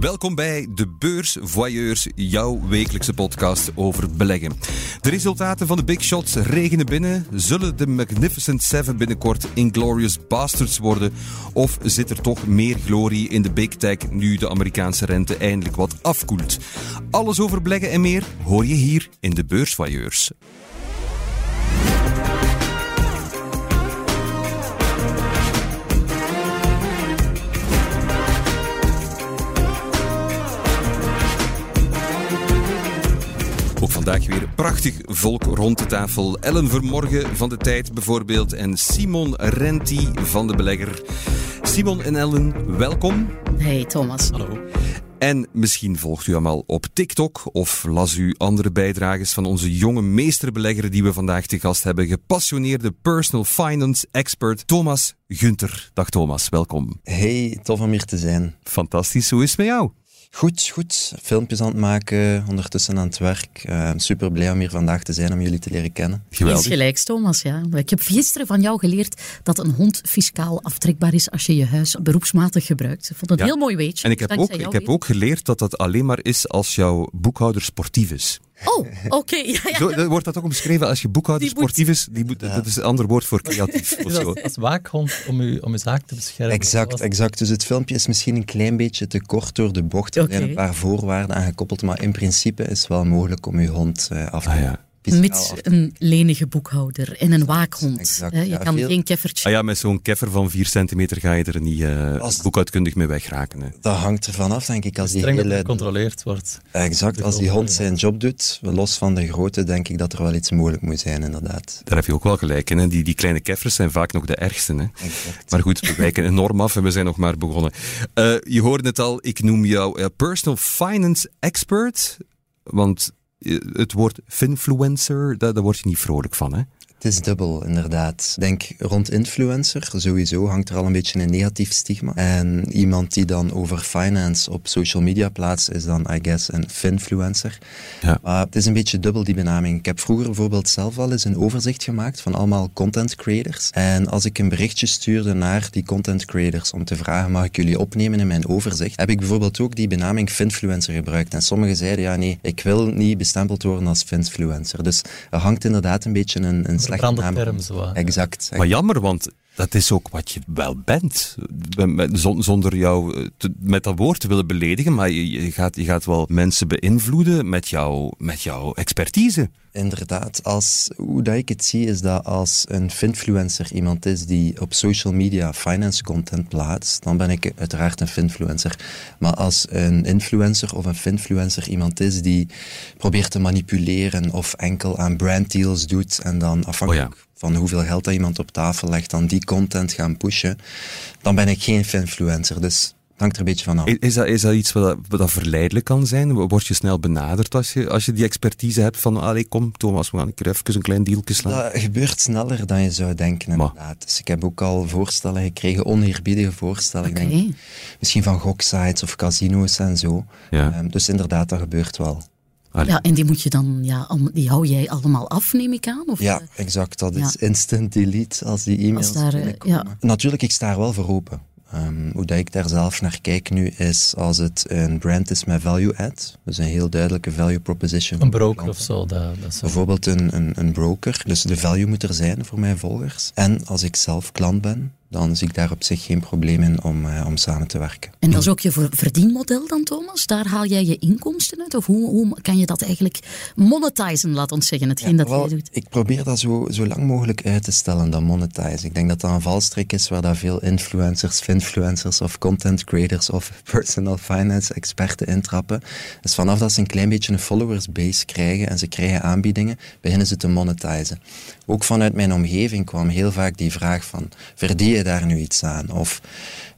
Welkom bij de Beurs Voyeurs, jouw wekelijkse podcast over beleggen. De resultaten van de Big Shots regenen binnen. Zullen de Magnificent Seven binnenkort Inglorious Bastards worden? Of zit er toch meer glorie in de Big Tech nu de Amerikaanse rente eindelijk wat afkoelt? Alles over beleggen en meer hoor je hier in de Beurs Ook vandaag weer prachtig volk rond de tafel. Ellen Vermorgen van de Tijd bijvoorbeeld en Simon Renti van de Belegger. Simon en Ellen, welkom. Hey Thomas. Hallo. En misschien volgt u allemaal op TikTok of las u andere bijdrages van onze jonge meesterbelegger die we vandaag te gast hebben. Gepassioneerde personal finance expert Thomas Gunter. Dag Thomas, welkom. Hey, tof om hier te zijn. Fantastisch, hoe is het met jou? Goed, goed. Filmpjes aan het maken, ondertussen aan het werk. Uh, super blij om hier vandaag te zijn, om jullie te leren kennen. Geweldig. Iets gelijks, Thomas. Ja. Ik heb gisteren van jou geleerd dat een hond fiscaal aftrekbaar is als je je huis beroepsmatig gebruikt. Ik vond het Ja. heel mooi weetje. En ik heb, dankzij ook, ik heb weer. ook geleerd dat dat alleen maar is als jouw boekhouder sportief is. Oh, oké. Ja, ja. Zo, wordt dat ook omschreven als je boekhouder Die moet- sportief is. Die moet, Dat is een ander woord voor creatief. of zo. als waakhond om uw, om uw zaak te beschermen? Exact, Zoals- exact. Dus het filmpje is misschien een klein beetje te kort door de bocht. Er zijn een paar voorwaarden aangekoppeld, maar in principe is het wel mogelijk om je hond eh, af te Ah Mits te- een lenige boekhouder en een waakhond. exact, hè. Je ja, kan veel- geen keffertje. Ah ja, met zo'n keffer van 4 centimeter ga je er niet eh, Als- boekhoudkundig mee wegraken. Hè. Dat hangt ervan af, denk ik. Als die Streng hele... gecontroleerd wordt. Exact, als die hond zijn job doet, los van de grootte, denk ik dat er wel iets mogelijk moet zijn, inderdaad. Daar heb je ook wel gelijk in. Hè. Die, die kleine keffers zijn vaak nog de ergste. Hè. Exact. Maar goed, we wijken enorm af en we zijn nog maar begonnen. Eh, je hoorde het al, ik noem jou eh, personal finance expert. Want het woord finfluencer, daar, daar word je niet vrolijk van. Hè? Het is dubbel, inderdaad. Ik denk rond influencer, sowieso hangt er al een beetje een negatief stigma. En iemand die dan over finance op social media plaatst, is dan, I guess, een finfluencer. Ja. Maar het is een beetje dubbel, die benaming. Ik heb vroeger bijvoorbeeld zelf al eens een overzicht gemaakt van allemaal content creators. En als ik een berichtje stuurde naar die content creators om te vragen, mag ik jullie opnemen in mijn overzicht, heb ik bijvoorbeeld ook die benaming finfluencer gebruikt. En sommigen zeiden, ja nee, ik wil niet bestempeld worden als finfluencer. Dus er hangt inderdaad een beetje een, een slechte naam term, zo. Exact. Maar jammer, want dat is ook wat je wel bent. Zonder jou eh, te- met dat woord te willen beledigen, maar je, je gaat, je gaat wel mensen beïnvloeden met, jou, met jouw expertise. Inderdaad, als, hoe dat ik het zie is dat als een finfluencer iemand is die op social media finance content plaatst, dan ben ik uiteraard een finfluencer. Maar als een influencer of een finfluencer iemand is die probeert te manipuleren of enkel aan branddeals doet en dan afhankelijk Oh van hoeveel geld dat iemand op tafel legt, dan die content gaan pushen, dan ben ik geen finfluencer. Dus hangt er een beetje van af. Is- Is dat, is dat iets wat, wat dat verleidelijk kan zijn? Word je snel benaderd als je, als je die expertise hebt van, allee, kom Thomas, we gaan een keer even een klein dealtje slaan? Dat gebeurt sneller dan je zou denken, Maar- inderdaad. Dus ik heb ook al voorstellen gekregen, oneerbiedige voorstellen. Denk, misschien van goksites of casino's en zo. Ja. Ehm, dus inderdaad, dat gebeurt wel. Allee. Ja, en die moet je dan, ja, die hou jij allemaal af, neem ik aan? Of, Ja, eh, exact. Dat ja. is instant delete als die e-mails Als daar, eh, binnenkomen. Natuurlijk, ik sta er wel voor open. Ehm, hoe dat ik daar zelf naar kijk nu, is als het een brand is met value add, dus een heel duidelijke value proposition. Een broker of zo. Dat, dat. Bijvoorbeeld een, een, een broker, dus de value moet er zijn voor mijn volgers. En als ik zelf klant ben, dan zie ik daar op zich geen probleem in om, eh, om samen te werken. En dat is ook je ver- verdienmodel dan, Thomas? Daar haal jij je inkomsten uit? Of hoe, hoe kan je dat eigenlijk monetizen, laat ons zeggen, hetgeen dat Wel, jij doet? Ik probeer dat zo, zo lang mogelijk uit te stellen, dat monetize. Ik denk dat dat een valstrik is waar dat veel influencers, finfluencers of content creators of personal finance experten intrappen. Dus vanaf dat ze een klein beetje een followers base krijgen en ze krijgen aanbiedingen, beginnen ze te monetizen. Ook vanuit mijn omgeving kwam heel vaak die vraag van, verdien je daar nu iets aan? Of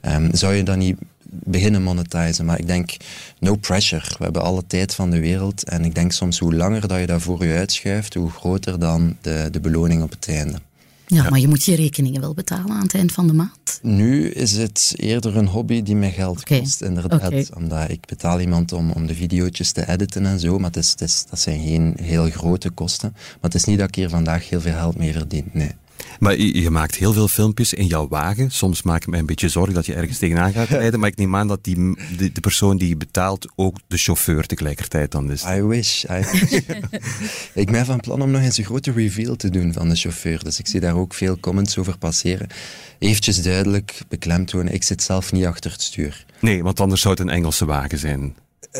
ehm, zou je dan niet beginnen monetizen. Maar ik denk, no pressure. We hebben alle tijd van de wereld. En ik denk soms, hoe langer dat je dat voor je uitschuift, hoe groter dan de, de beloning op het einde. Ja, maar je moet je rekeningen wel betalen aan het eind van de maand. Nu is het eerder een hobby die me geld kost, inderdaad. Omdat ik betaal iemand om, om de video's te editen en zo, maar het is, het is, dat zijn geen heel grote kosten. Maar het is niet dat ik hier vandaag heel veel geld mee verdien, nee. Maar je, je maakt heel veel filmpjes in jouw wagen. Soms maak ik mij een beetje zorgen dat je ergens tegenaan gaat rijden. Maar ik neem aan dat die, de, de persoon die je betaalt ook de chauffeur tegelijkertijd dan is. I wish. I wish. ik ben van plan om nog eens een grote reveal te doen van de chauffeur. Dus ik zie daar ook veel comments over passeren. Eventjes duidelijk beklemtonen, ik zit zelf niet achter het stuur. Nee, want anders zou het een Engelse wagen zijn.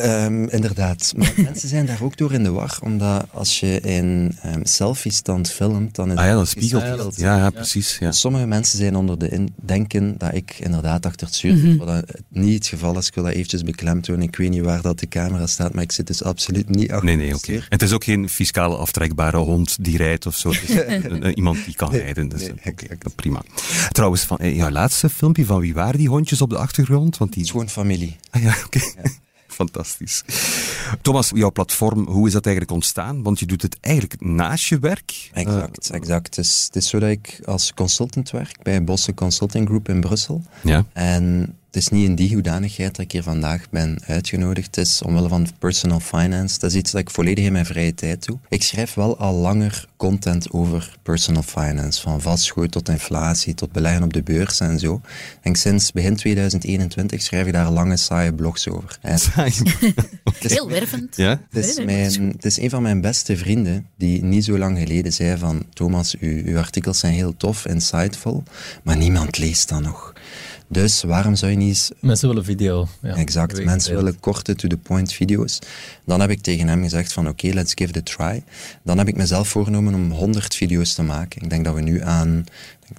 Um, inderdaad. Maar mensen zijn daar ook door in de war, omdat als je in um, selfie-stand filmt, dan is ah, ja, dan spiegelt het. Ja, ja, precies. Ja. Sommige mensen zijn onder de denken dat ik inderdaad achter het stuur zit, mm -hmm. wat niet het geval is. Ik wil dat eventjes beklemtonen. Ik weet niet waar dat de camera staat, maar ik zit dus absoluut niet achter nee, nee, het okay. En het is ook geen fiscale aftrekbare hond die rijdt of zo. Het iemand die kan Nee, rijden. Dus, nee, oké, exact. prima. Trouwens, van eh, jouw laatste filmpje, van wie waren die hondjes op de achtergrond? Want Het die... is gewoon familie. Ah ja, oké. Fantastisch. Thomas, jouw platform, hoe is dat eigenlijk ontstaan? Want je doet het eigenlijk naast je werk. Exact, exact. Het is, het is zo dat ik als consultant werk bij Bosse Consulting Group in Brussel. Ja. En het is niet in die hoedanigheid dat ik hier vandaag ben uitgenodigd. Het is omwille van personal finance. Dat is iets dat ik volledig in mijn vrije tijd doe. Ik schrijf wel al langer content over personal finance. Van vastgoed tot inflatie, tot beleggen op de beurs en zo. Denk sinds begin 2021 schrijf ik daar lange, saaie blogs over. En Heel wervend. Ja? het, is mijn, het is een van mijn beste vrienden die niet zo lang geleden zei van Thomas, uw, uw artikels zijn heel tof, insightful, maar niemand leest dat nog. Dus waarom zou je niet eens Mensen willen video. Ja, Exact. Mensen willen korte, to-the-point video's. Dan heb ik tegen hem gezegd van oké, let's give it a try. Dan heb ik mezelf voorgenomen om 100 video's te maken. Ik denk dat we nu aan denk,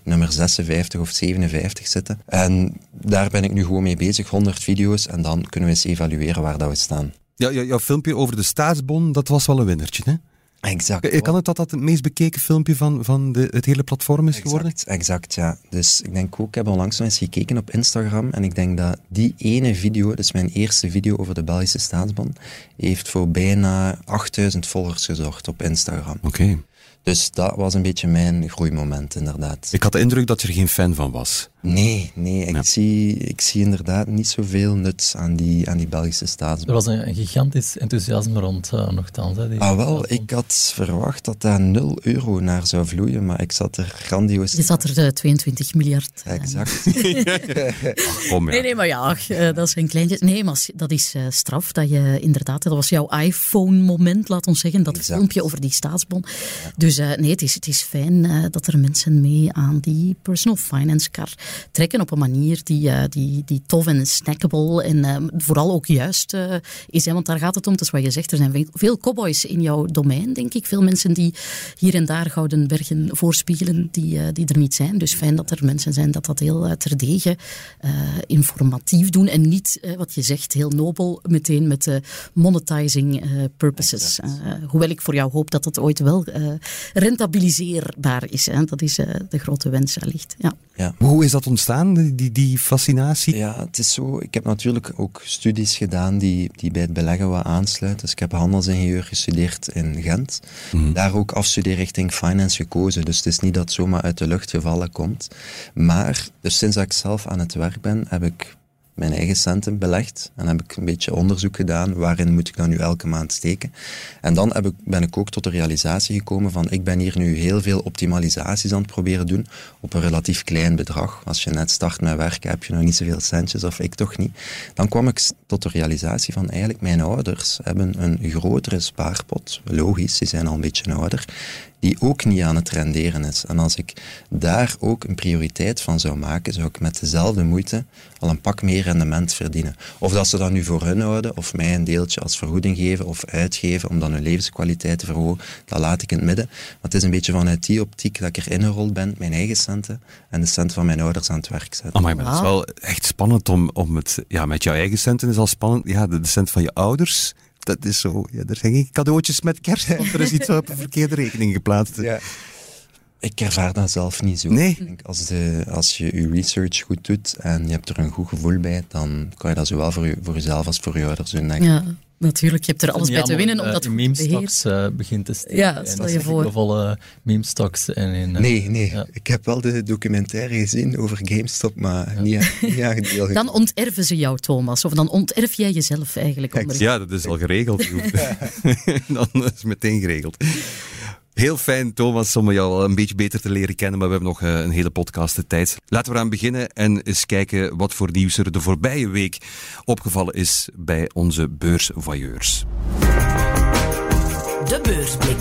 nummer 56 of 57 zitten. En daar ben ik nu gewoon mee bezig, 100 video's. En dan kunnen we eens evalueren waar dat we staan. Ja, jou- jouw filmpje over de staatsbon, dat was wel een winnertje, hè? Exact. Kan het dat dat het meest bekeken filmpje van, van de, het hele platform is geworden? Exact, ja. Dus ik denk ook, ik heb onlangs nog eens gekeken op Instagram en ik denk dat die ene video, dus mijn eerste video over de Belgische staatsbon, heeft voor bijna 8000 volgers gezorgd op Instagram. Oké. Dus dat was een beetje mijn groeimoment, inderdaad. Ik had de indruk dat je er geen fan van was. Nee, nee, ik, Ja. zie, ik zie inderdaad niet zoveel nut aan die, aan die Belgische Er staatsbon. was een, een gigantisch enthousiasme rond uh, nogthans. Hè, Ah wel, ik had verwacht dat daar 0 euro naar zou vloeien, maar ik zat er grandioos... Je zat er de 22 miljard. eh, Exact. Kom, ja. Nee, nee, maar ja, eh, dat zijn kleintjes. Nee, maar dat is eh, straf dat je inderdaad, dat was jouw iPhone-moment, laat ons zeggen, dat Exact. filmpje over die staatsbon. Dus eh, nee, het is, het is fijn eh, dat er mensen mee aan die personal finance car trekken op een manier die, eh, die, die tof en snackable en eh, vooral ook juist eh, is. Hè, want daar gaat het om, dat is wat je zegt, er zijn veel, cowboys in jouw domein, denk ik. Veel mensen die hier en daar gouden bergen voorspiegelen die, eh, die er niet zijn. Dus fijn dat er mensen zijn dat dat heel terdege eh, informatief doen en niet, wat je zegt, heel nobel meteen met de monetizing purposes. Hoewel ik voor jou hoop dat dat ooit wel eh, rentabiliseerbaar is. Hè. Dat is eh, de grote wens wellicht. Ja. ja. Hoe is dat ontstaan, die, die, fascinatie? Ja, het is zo. Ik heb natuurlijk ook studies gedaan die, die bij het beleggen wat aansluiten. Dus ik heb handelsingenieur gestudeerd in Gent. Daar ook afstudeerrichting finance gekozen. Dus het is niet dat het zomaar uit de lucht gevallen komt. Maar, dus sinds dat ik zelf aan het werk ben, heb ik mijn eigen centen belegd. En heb ik een beetje onderzoek gedaan, waarin moet ik dan nu elke maand steken. En dan heb ik, ben ik ook tot de realisatie gekomen van, ik ben hier nu heel veel optimalisaties aan het proberen doen op een relatief klein bedrag. Als je net start met werken, heb je nog niet zoveel centjes, of ik toch niet. Dan kwam ik tot de realisatie van, eigenlijk mijn ouders hebben een grotere spaarpot. Logisch, die zijn al een beetje ouder die ook niet aan het renderen is. En als ik daar ook een prioriteit van zou maken, zou ik met dezelfde moeite al een pak meer rendement verdienen. Of dat ze dat nu voor hun houden, of mij een deeltje als vergoeding geven of uitgeven om dan hun levenskwaliteit te verhogen, dat laat ik in het midden. Maar het is een beetje vanuit die optiek dat ik erin gerold ben, mijn eigen centen en de centen van mijn ouders aan het werk zetten. Maar dat is wel echt spannend om, om het... Ja, met jouw eigen centen is al spannend. Ja, de, de cent van je ouders, dat is zo... Ja, er zijn geen cadeautjes met kerst, want er is iets op een verkeerde rekening geplaatst. Ja. Ik ervaar dat zelf niet zo. Nee? Ik denk, als, de, als je je research goed doet en je hebt er een goed gevoel bij, dan kan je dat zowel voor, je, voor jezelf als voor je ouders doen, denk ik. ja, natuurlijk. Je hebt er alles bij te winnen om eh, dat in goed te meme-stocks beheersen. eh, begint te steken. Ja, stel dat je voor. volle meme-stocks en in... eh, Nee, nee. Ja. Ik heb wel de documentaire gezien over GameStop, maar niet, niet aan gedeeld. Dan onterven ze jou, Thomas. Of dan onterf jij jezelf eigenlijk. onder- Ja, dat is al geregeld. dan is het meteen geregeld. Heel fijn, Thomas, om jou al een beetje beter te leren kennen, maar we hebben nog eh, een hele podcast de tijd. Laten we eraan beginnen en eens kijken wat voor nieuws er de voorbije week opgevallen is bij onze beursvoyeurs. De beursblik.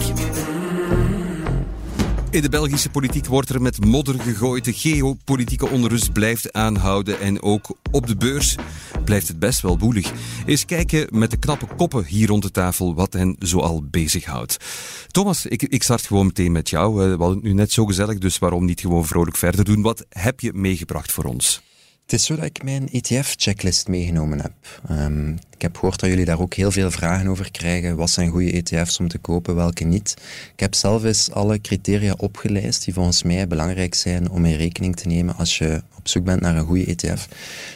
In de Belgische politiek wordt er met modder gegooid. De geopolitieke onrust blijft aanhouden. En ook op de beurs blijft het best wel woelig. Eens kijken met de knappe koppen hier rond de tafel wat hen zoal bezighoudt. Thomas, ik, ik start gewoon meteen met jou. We hadden het nu net zo gezellig, dus waarom niet gewoon vrolijk verder doen? Wat heb je meegebracht voor ons? Het is zo dat ik mijn ETF-checklist meegenomen heb. Um, ik heb gehoord dat jullie daar ook heel veel vragen over krijgen. Wat zijn goede ETF's om te kopen, welke niet? Ik heb zelf eens alle criteria opgelijst die volgens mij belangrijk zijn om in rekening te nemen als je op zoek bent naar een goede ETF.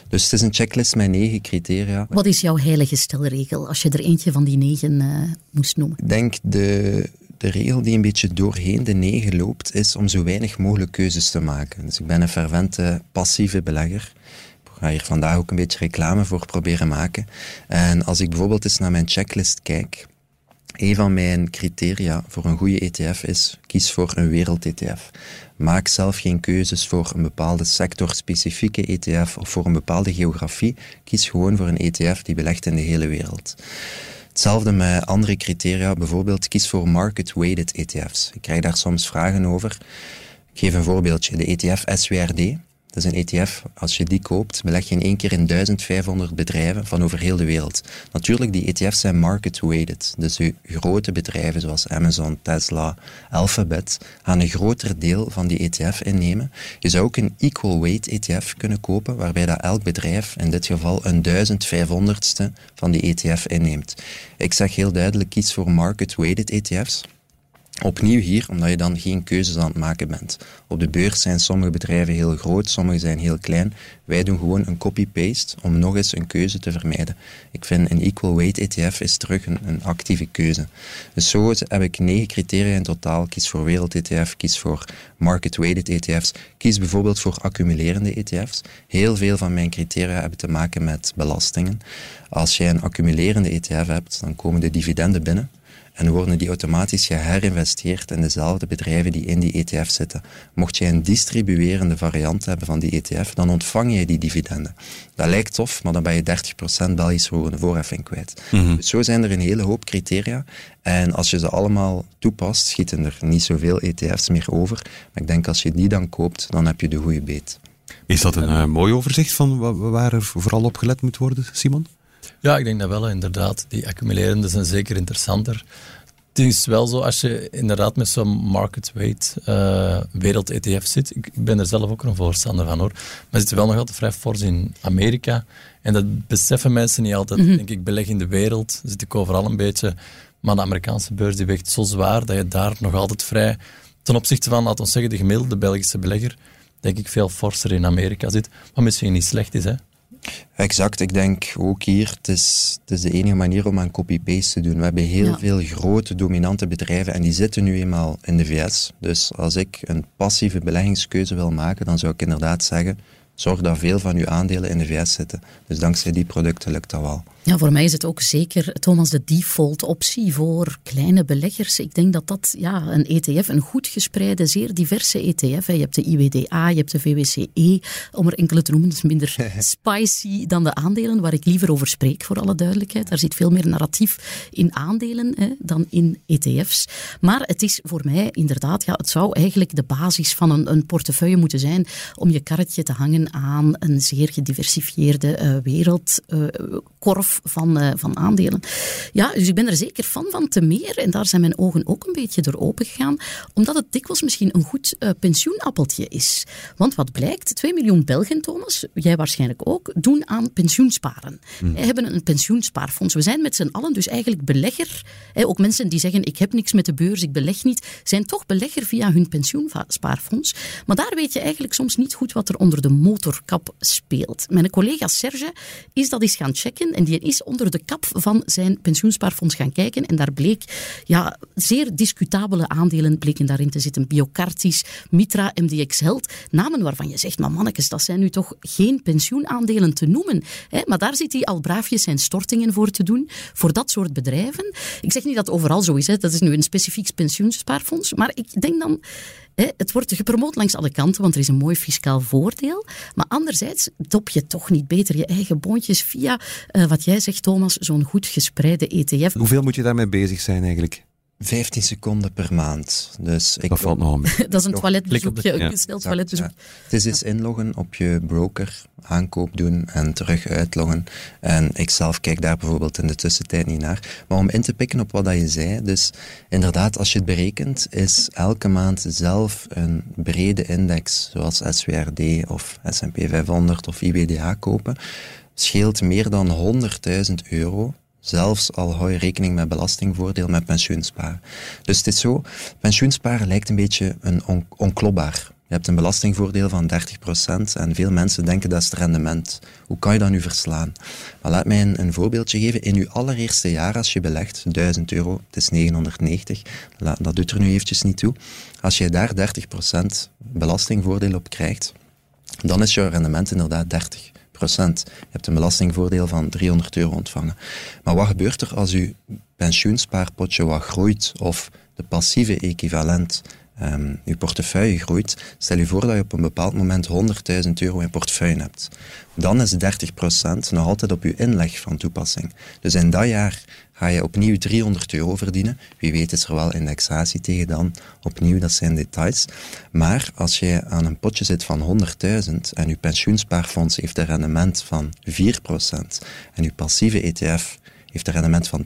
Dus het is een checklist met negen criteria. Wat is jouw heilige stelregel als je er eentje van die negen uh, moest noemen? Ik denk de de regel die een beetje doorheen de negen loopt, is om zo weinig mogelijk keuzes te maken. Dus ik ben een fervente passieve belegger. Ga hier vandaag ook een beetje reclame voor proberen maken. En als ik bijvoorbeeld eens naar mijn checklist kijk, een van mijn criteria voor een goede ETF is: kies voor een wereld-ETF. Maak zelf geen keuzes voor een bepaalde sectorspecifieke ETF of voor een bepaalde geografie. Kies gewoon voor een ETF die belegt in de hele wereld. Hetzelfde met andere criteria, bijvoorbeeld kies voor market-weighted ETF's. Ik krijg daar soms vragen over. Ik geef een voorbeeldje. De ETF SWRD, dat is een ETF. Als je die koopt, beleg je in één keer in 1500 bedrijven van over heel de wereld. Natuurlijk, die ETF's zijn market-weighted. Dus grote bedrijven zoals Amazon, Tesla, Alphabet gaan een groter deel van die ETF innemen. Je zou ook een equal weight ETF kunnen kopen, waarbij dat elk bedrijf in dit geval een 1500ste van die ETF inneemt. Ik zeg heel duidelijk, kies voor market-weighted ETF's. Opnieuw hier, omdat je dan geen keuzes aan het maken bent. Op de beurs zijn sommige bedrijven heel groot, sommige zijn heel klein. Wij doen gewoon een copy-paste om nog eens een keuze te vermijden. Ik vind een equal weight ETF is terug een, een actieve keuze. Dus zo heb ik negen criteria in totaal. Kies voor wereld-ETF, kies voor market-weighted ETF's, kies bijvoorbeeld voor accumulerende ETF's. Heel veel van mijn criteria hebben te maken met belastingen. Als jij een accumulerende ETF hebt, dan komen de dividenden binnen en worden die automatisch geherinvesteerd in dezelfde bedrijven die in die ETF zitten. Mocht jij een distribuerende variant hebben van die ETF, dan ontvang je die dividenden. Dat lijkt tof, maar dan ben je 30% Belgische voorheffing kwijt. Mm Dus zo zijn er een hele hoop criteria. En als je ze allemaal toepast, schieten er niet zoveel ETF's meer over. Maar ik denk als je die dan koopt, dan heb je de goede beet. Is dat een uh, mooi overzicht van waar er vooral op gelet moet worden, Simon? Ja, ik denk dat wel, inderdaad. Die accumulerende zijn zeker interessanter. Het is wel zo, als je inderdaad met zo'n market weight uh, wereld-ETF zit, ik ben er zelf ook een voorstander van hoor, maar zitten wel nog altijd vrij fors in Amerika. En dat beseffen mensen niet altijd. Mm Denk ik, beleg in de wereld, zit ik overal een beetje. Maar de Amerikaanse beurs die weegt zo zwaar dat je daar nog altijd vrij, ten opzichte van, laten we zeggen, de gemiddelde Belgische belegger, denk ik veel forser in Amerika zit. Wat misschien niet slecht is, hè. Exact, ik denk ook hier, het is, het is de enige manier om aan copy-paste te doen. We hebben heel veel grote, dominante bedrijven en die zitten nu eenmaal in de VS. Dus als ik een passieve beleggingskeuze wil maken, dan zou ik inderdaad zeggen, zorg dat veel van uw aandelen in de VS zitten. Dus dankzij die producten lukt dat wel. Ja, voor mij is het ook zeker, Thomas, de default optie voor kleine beleggers. Ik denk dat dat ja, een ETF, een goed gespreide, zeer diverse ETF. Je hebt de IWDA, je hebt de VWCE, om er enkele te noemen. Dat is minder spicy dan de aandelen, waar ik liever over spreek, voor alle duidelijkheid. Daar zit veel meer narratief in aandelen hè, dan in ETF's. Maar het is voor mij inderdaad, ja, het zou eigenlijk de basis van een, een portefeuille moeten zijn om je karretje te hangen aan een zeer gediversifieerde uh, wereldkorf. Uh, van, uh, van aandelen. Ja, dus ik ben er zeker fan van, te meer, en daar zijn mijn ogen ook een beetje door open gegaan, omdat het dikwijls misschien een goed uh, pensioenappeltje is. Want wat blijkt, 2 miljoen Belgen, Thomas, jij waarschijnlijk ook, doen aan pensioensparen. Mm. We hebben een pensioenspaarfonds. We zijn met z'n allen dus eigenlijk belegger. Hè, ook mensen die zeggen, ik heb niks met de beurs, ik beleg niet, zijn toch belegger via hun pensioenspaarfonds. Maar daar weet je eigenlijk soms niet goed wat er onder de motorkap speelt. Mijn collega Serge is dat eens gaan checken en die is onder de kap van zijn pensioenspaarfonds gaan kijken en daar bleek ja, zeer discutabele aandelen bleken daarin te zitten. Biocartis, Mitra, MDX Health, namen waarvan je zegt, maar mannetjes, dat zijn nu toch geen pensioenaandelen te noemen. Hè? Maar daar zit hij al braafjes zijn stortingen voor te doen, voor dat soort bedrijven. Ik zeg niet dat het overal zo is, dat is nu een specifiek pensioenspaarfonds, maar ik denk dan het wordt gepromoot langs alle kanten, want er is een mooi fiscaal voordeel. Maar anderzijds dop je toch niet beter je eigen boontjes via, uh, wat jij zegt Thomas, zo'n goed gespreide ETF. Hoeveel moet je daarmee bezig zijn eigenlijk? 15 seconden per maand. Dus ik dat valt nog mee. dat is een toiletbezoekje, een snel toiletbezoek. Het is dus inloggen op je broker, aankoop doen en terug uitloggen. En ik zelf kijk daar bijvoorbeeld in de tussentijd niet naar. Maar om in te pikken op wat dat je zei, dus inderdaad, als je het berekent, is elke maand zelf een brede index, zoals SWRD of S&P 500 of IBDA kopen, scheelt meer dan 100.000 euro Zelfs al hou je rekening met belastingvoordeel met pensioensparen. Dus het is zo, pensioensparen lijkt een beetje een on onklopbaar. Je hebt een belastingvoordeel van 30% en veel mensen denken dat is het rendement. Hoe kan je dat nu verslaan? Maar laat mij een, een voorbeeldje geven. In uw allereerste jaar als je belegt, 1000 euro, het is 990, dat doet er nu eventjes niet toe. Als je daar 30% belastingvoordeel op krijgt, dan is jouw rendement inderdaad 30. Je hebt een belastingvoordeel van 300 euro ontvangen. Maar wat gebeurt er als uw pensioenspaarpotje wat groeit of de passieve equivalent um, uw portefeuille groeit, stel je voor dat je op een bepaald moment 100.000 euro in portefeuille hebt. Dan is 30% nog altijd op uw inleg van toepassing. Dus in dat jaar ga je opnieuw 300 euro verdienen. Wie weet is er wel indexatie tegen dan. Opnieuw, dat zijn details. Maar als je aan een potje zit van 100.000 en uw pensioenspaarfonds heeft een rendement van 4% en uw passieve ETF heeft een rendement van 10%,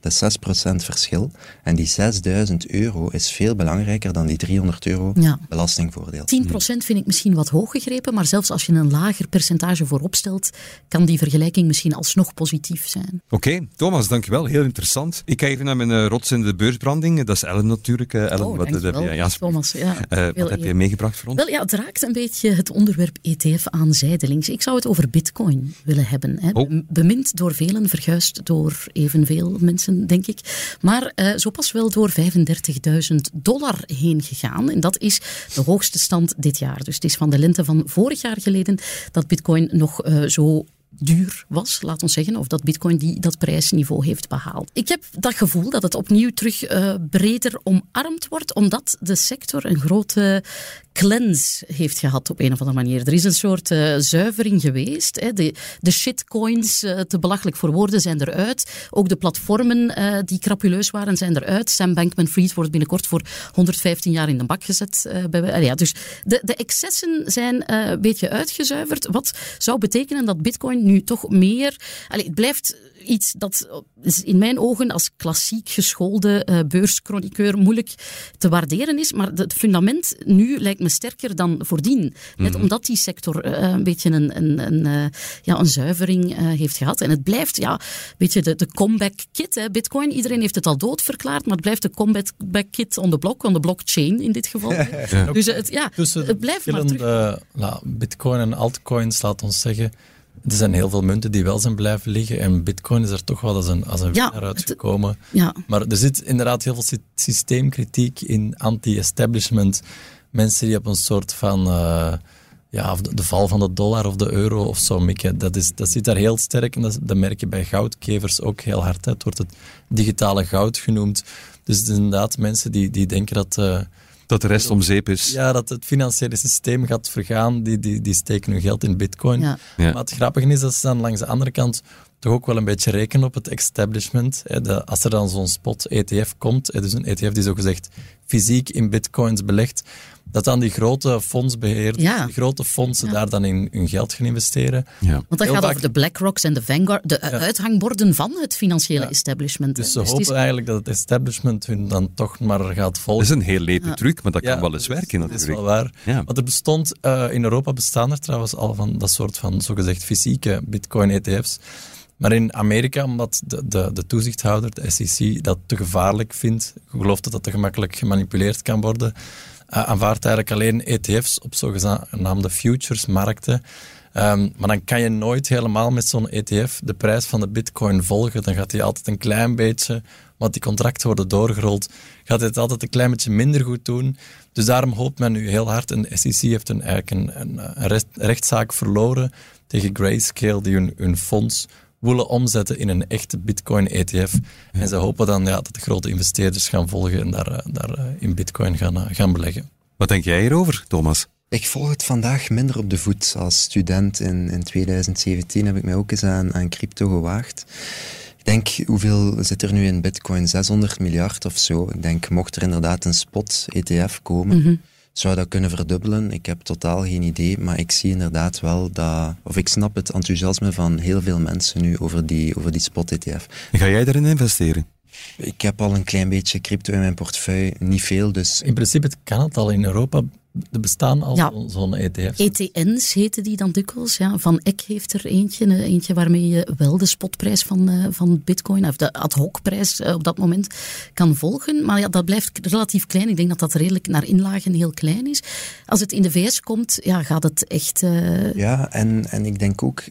dat is 6% verschil. En die 6000 euro is veel belangrijker dan die 300 euro belastingvoordeel. 10% vind ik misschien wat hoog gegrepen, maar zelfs als je een lager percentage voorop stelt, kan die vergelijking misschien alsnog positief zijn. Oké, Thomas, dankjewel. Heel interessant. Ik kijk even naar mijn uh, rots in de beursbranding. Dat is Ellen natuurlijk. Uh, Ellen, oh, wat, heb je, ja, Thomas, ja, uh, wat heb je meegebracht voor ons? Wel, ja, het raakt een beetje het onderwerp ETF aan zijdelings. Ik zou het over bitcoin willen hebben. Hè. Oh. Bemind door velen, verguisd door evenveel mensen, denk ik. Maar uh, zo pas wel door 35.000 dollar heen gegaan. En dat is de hoogste stand dit jaar. Dus het is van de lente van vorig jaar geleden dat Bitcoin nog uh, zo duur was, laat ons zeggen, of dat bitcoin die, dat prijsniveau heeft behaald. Ik heb dat gevoel dat het opnieuw terug uh, breder omarmd wordt, omdat de sector een grote cleanse heeft gehad op een of andere manier. Er is een soort uh, zuivering geweest. Hè. De, de shitcoins, uh, te belachelijk voor woorden, zijn eruit. Ook de platformen uh, die crapuleus waren, zijn eruit. Sam Bankman-Fried wordt binnenkort voor 115 jaar in de bak gezet. ja, dus de, de excessen zijn een beetje uitgezuiverd. Wat zou betekenen dat bitcoin nu toch meer... Allez, het blijft iets dat in mijn ogen als klassiek geschoolde beurschroniqueur moeilijk te waarderen is. Maar het fundament nu lijkt me sterker dan voordien. Net mhm. omdat die sector uh, een beetje een, een, een, uh, ja, een zuivering heeft gehad. En het blijft, ja, weet je, de, de comeback kit, hè, Bitcoin. Iedereen heeft het al dood verklaard, maar het blijft de comeback kit on the block, on the blockchain in dit geval. Dus het, ja, het blijft maar terug. Nou, Bitcoin en altcoins, laat ons zeggen er zijn heel veel munten die wel zijn blijven liggen. En bitcoin is er toch wel als een, als een ja, uitgekomen. Ja. Maar er zit inderdaad heel veel systeemkritiek in anti-establishment. Mensen die op een soort van... Uh, ja, de val van de dollar of de euro of zo mikken. Dat, is, dat zit daar heel sterk en dat, dat merk je bij goudkevers ook heel hard. Het wordt het digitale goud genoemd. Dus het inderdaad mensen die, die denken dat... Uh, dat de rest om zeep is. Ja, dat het financiële systeem gaat vergaan. Die, die, die steken hun geld in bitcoin. Ja. Maar het grappige is dat ze dan langs de andere kant toch ook wel een beetje rekenen op het establishment. als er dan zo'n spot ETF komt, dus een ETF die zogezegd fysiek in bitcoins belegt, dat dan die grote fondsbeheerders, ja. die grote fondsen daar dan in hun geld gaan investeren. Ja. Want dat gaat over de BlackRocks en de Vanguard, de uithangborden van het financiële establishment. Dus ze dus hopen eigenlijk dat het establishment hun dan toch maar gaat volgen. Dat is een heel lete truc, maar dat kan wel eens werken natuurlijk. Dat is wel waar. Want er bestond, uh, in Europa bestaan er trouwens al van dat soort van zogezegd fysieke bitcoin-ETF's. Maar in Amerika, omdat de, de, de, toezichthouder, de SEC, dat te gevaarlijk vindt, gelooft dat dat te gemakkelijk gemanipuleerd kan worden, aanvaardt eigenlijk alleen ETF's op zogenaamde futures-markten. Ehm, maar dan kan je nooit helemaal met zo'n ETF de prijs van de bitcoin volgen. Dan gaat hij altijd een klein beetje, want die contracten worden doorgerold, gaat het altijd een klein beetje minder goed doen. Dus daarom hoopt men nu heel hard, en de SEC heeft een, eigenlijk een, een, rechtszaak verloren tegen Grayscale, die hun, hun fonds willen omzetten in een echte Bitcoin-ETF. En ze hopen dan ja, dat de grote investeerders gaan volgen en daar, eh, daar eh, in Bitcoin gaan, eh, gaan beleggen. Wat denk jij hierover, Thomas? Ik volg het vandaag minder op de voet. Als student in, in 2017 heb ik mij ook eens aan, aan crypto gewaagd. Ik denk, hoeveel zit er nu in bitcoin? 600 miljard of zo. Ik denk, mocht er inderdaad een spot-ETF komen, mhm. Zou dat kunnen verdubbelen. Ik heb totaal geen idee, maar ik zie inderdaad wel dat... Of ik snap het enthousiasme van heel veel mensen nu over die, over die spot-ETF. Ga jij daarin investeren? Ik heb al een klein beetje crypto in mijn portefeuille, niet veel, dus... In principe kan het al in Europa er bestaan al ja. zo'n ETF's. ETN's heten die dan dikwijls. Ja. Van Eck heeft er eentje, eentje waarmee je wel de spotprijs van, uh, van bitcoin, of de ad hoc prijs uh, op dat moment kan volgen. Maar ja, dat blijft relatief klein. Ik denk dat dat redelijk naar inlagen heel klein is. Als het in de VS komt, ja, gaat het echt... Uh... Ja, en, en ik denk ook,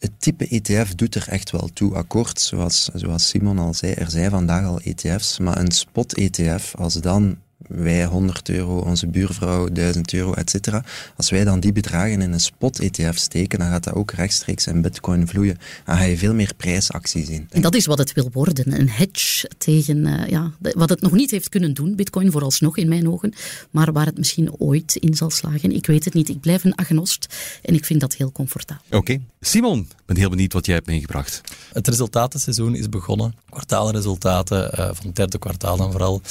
het type ETF doet er echt wel toe. Akkoord, zoals, zoals Simon al zei, er zijn vandaag al ETF's, maar een spot-ETF, als dan wij 100 euro, onze buurvrouw 1000 euro, et cetera. Als wij dan die bedragen in een spot-ETF steken, dan gaat dat ook rechtstreeks in bitcoin vloeien. Dan ga je veel meer prijsactie zien. En dat is wat het wil worden, een hedge tegen, uh, ja, wat het nog niet heeft kunnen doen, bitcoin vooralsnog in mijn ogen, maar waar het misschien ooit in zal slagen. Ik weet het niet, ik blijf een agnost en ik vind dat heel comfortabel. Oké. Simon, ik ben heel benieuwd wat jij hebt meegebracht. Het resultatenseizoen is begonnen. Kwartaalresultaten uh, van het derde kwartaal dan vooral.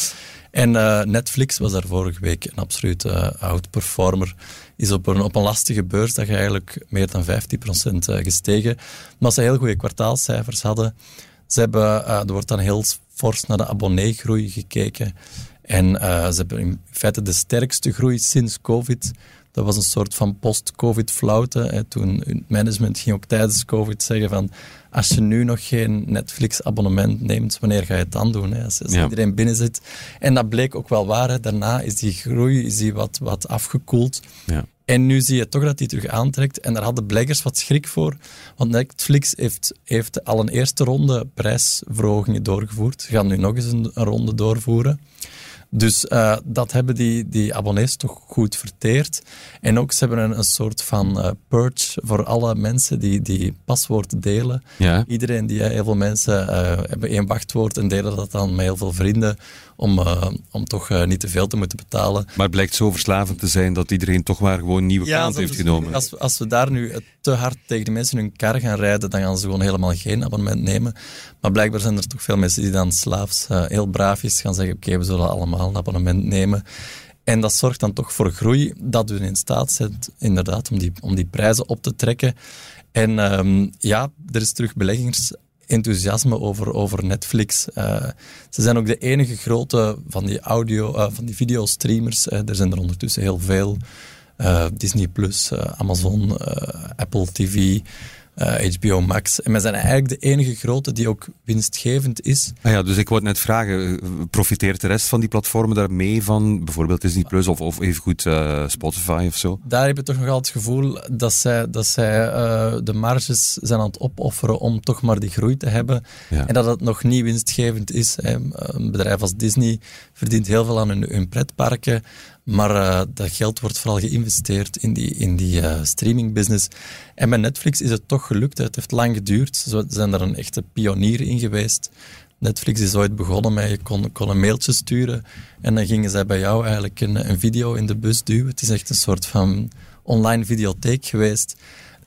En uh, Netflix was daar vorige week een absoluut uh, outperformer. Is op een, op een lastige beurs dat je eigenlijk meer dan 15% uh, gestegen. Maar ze heel goede kwartaalcijfers hadden. Ze hebben, er wordt dan heel fors naar de abonneegroei gekeken. En ze hebben in feite de sterkste groei sinds COVID. Dat was een soort van post-COVID flauwte. Toen het management ging ook tijdens COVID zeggen van als je nu nog geen Netflix-abonnement neemt, wanneer ga je het dan doen? Hè? Als, iedereen binnen zit. En dat bleek ook wel waar. Hè? Daarna is die groei is die wat, wat afgekoeld. Ja. En nu zie je toch dat die terug aantrekt. En daar hadden beleggers wat schrik voor. Want Netflix heeft, heeft al een eerste ronde prijsverhogingen doorgevoerd. Ze gaan nu nog eens een ronde doorvoeren. Dus uh, dat hebben die, die abonnees toch goed verteerd. En ook ze hebben een, een soort van uh, purge voor alle mensen die, die paswoord delen. Ja. Iedereen die, heel veel mensen uh, hebben één wachtwoord en delen dat dan met heel veel vrienden om, uh, om toch uh, niet te veel te moeten betalen. Maar het blijkt zo verslavend te zijn dat iedereen toch maar gewoon een nieuwe ja, kant heeft genomen. Als, als we daar nu te hard tegen de mensen hun kar gaan rijden, dan gaan ze gewoon helemaal geen abonnement nemen. Maar blijkbaar zijn er toch veel mensen die dan slaafs uh, heel braafjes gaan zeggen, oké, we zullen allemaal een abonnement nemen. En dat zorgt dan toch voor groei, dat u in staat zet inderdaad om die, om die prijzen op te trekken. En um, ja, er is terug beleggings enthousiasme over, over Netflix. Uh, ze zijn ook de enige grote van die audio, uh, van die videostreamers. Er zijn er ondertussen heel veel. Disney Plus, Amazon, Apple TV. HBO eh, Max. En wij zijn eigenlijk de enige grote die ook winstgevend is. Ah ja, dus ik wou net vragen, eh, profiteert de rest van die platformen daarmee van bijvoorbeeld Disney Plus of, of evengoed uh, Spotify of zo? Daar heb je toch nog altijd het gevoel dat zij, dat zij de marges zijn aan het opofferen om toch maar die groei te hebben. En dat het nog niet winstgevend is. Een bedrijf als Disney verdient heel veel aan hun, hun pretparken. Maar uh, dat geld wordt vooral geïnvesteerd in die, in die uh, streamingbusiness. En met Netflix is het toch gelukt. Het heeft lang geduurd. Ze zijn er een echte pionier in geweest. Netflix is ooit begonnen met je kon, kon een mailtje sturen en dan gingen zij bij jou eigenlijk een, video in de bus duwen. Het is echt een soort van online videotheek geweest.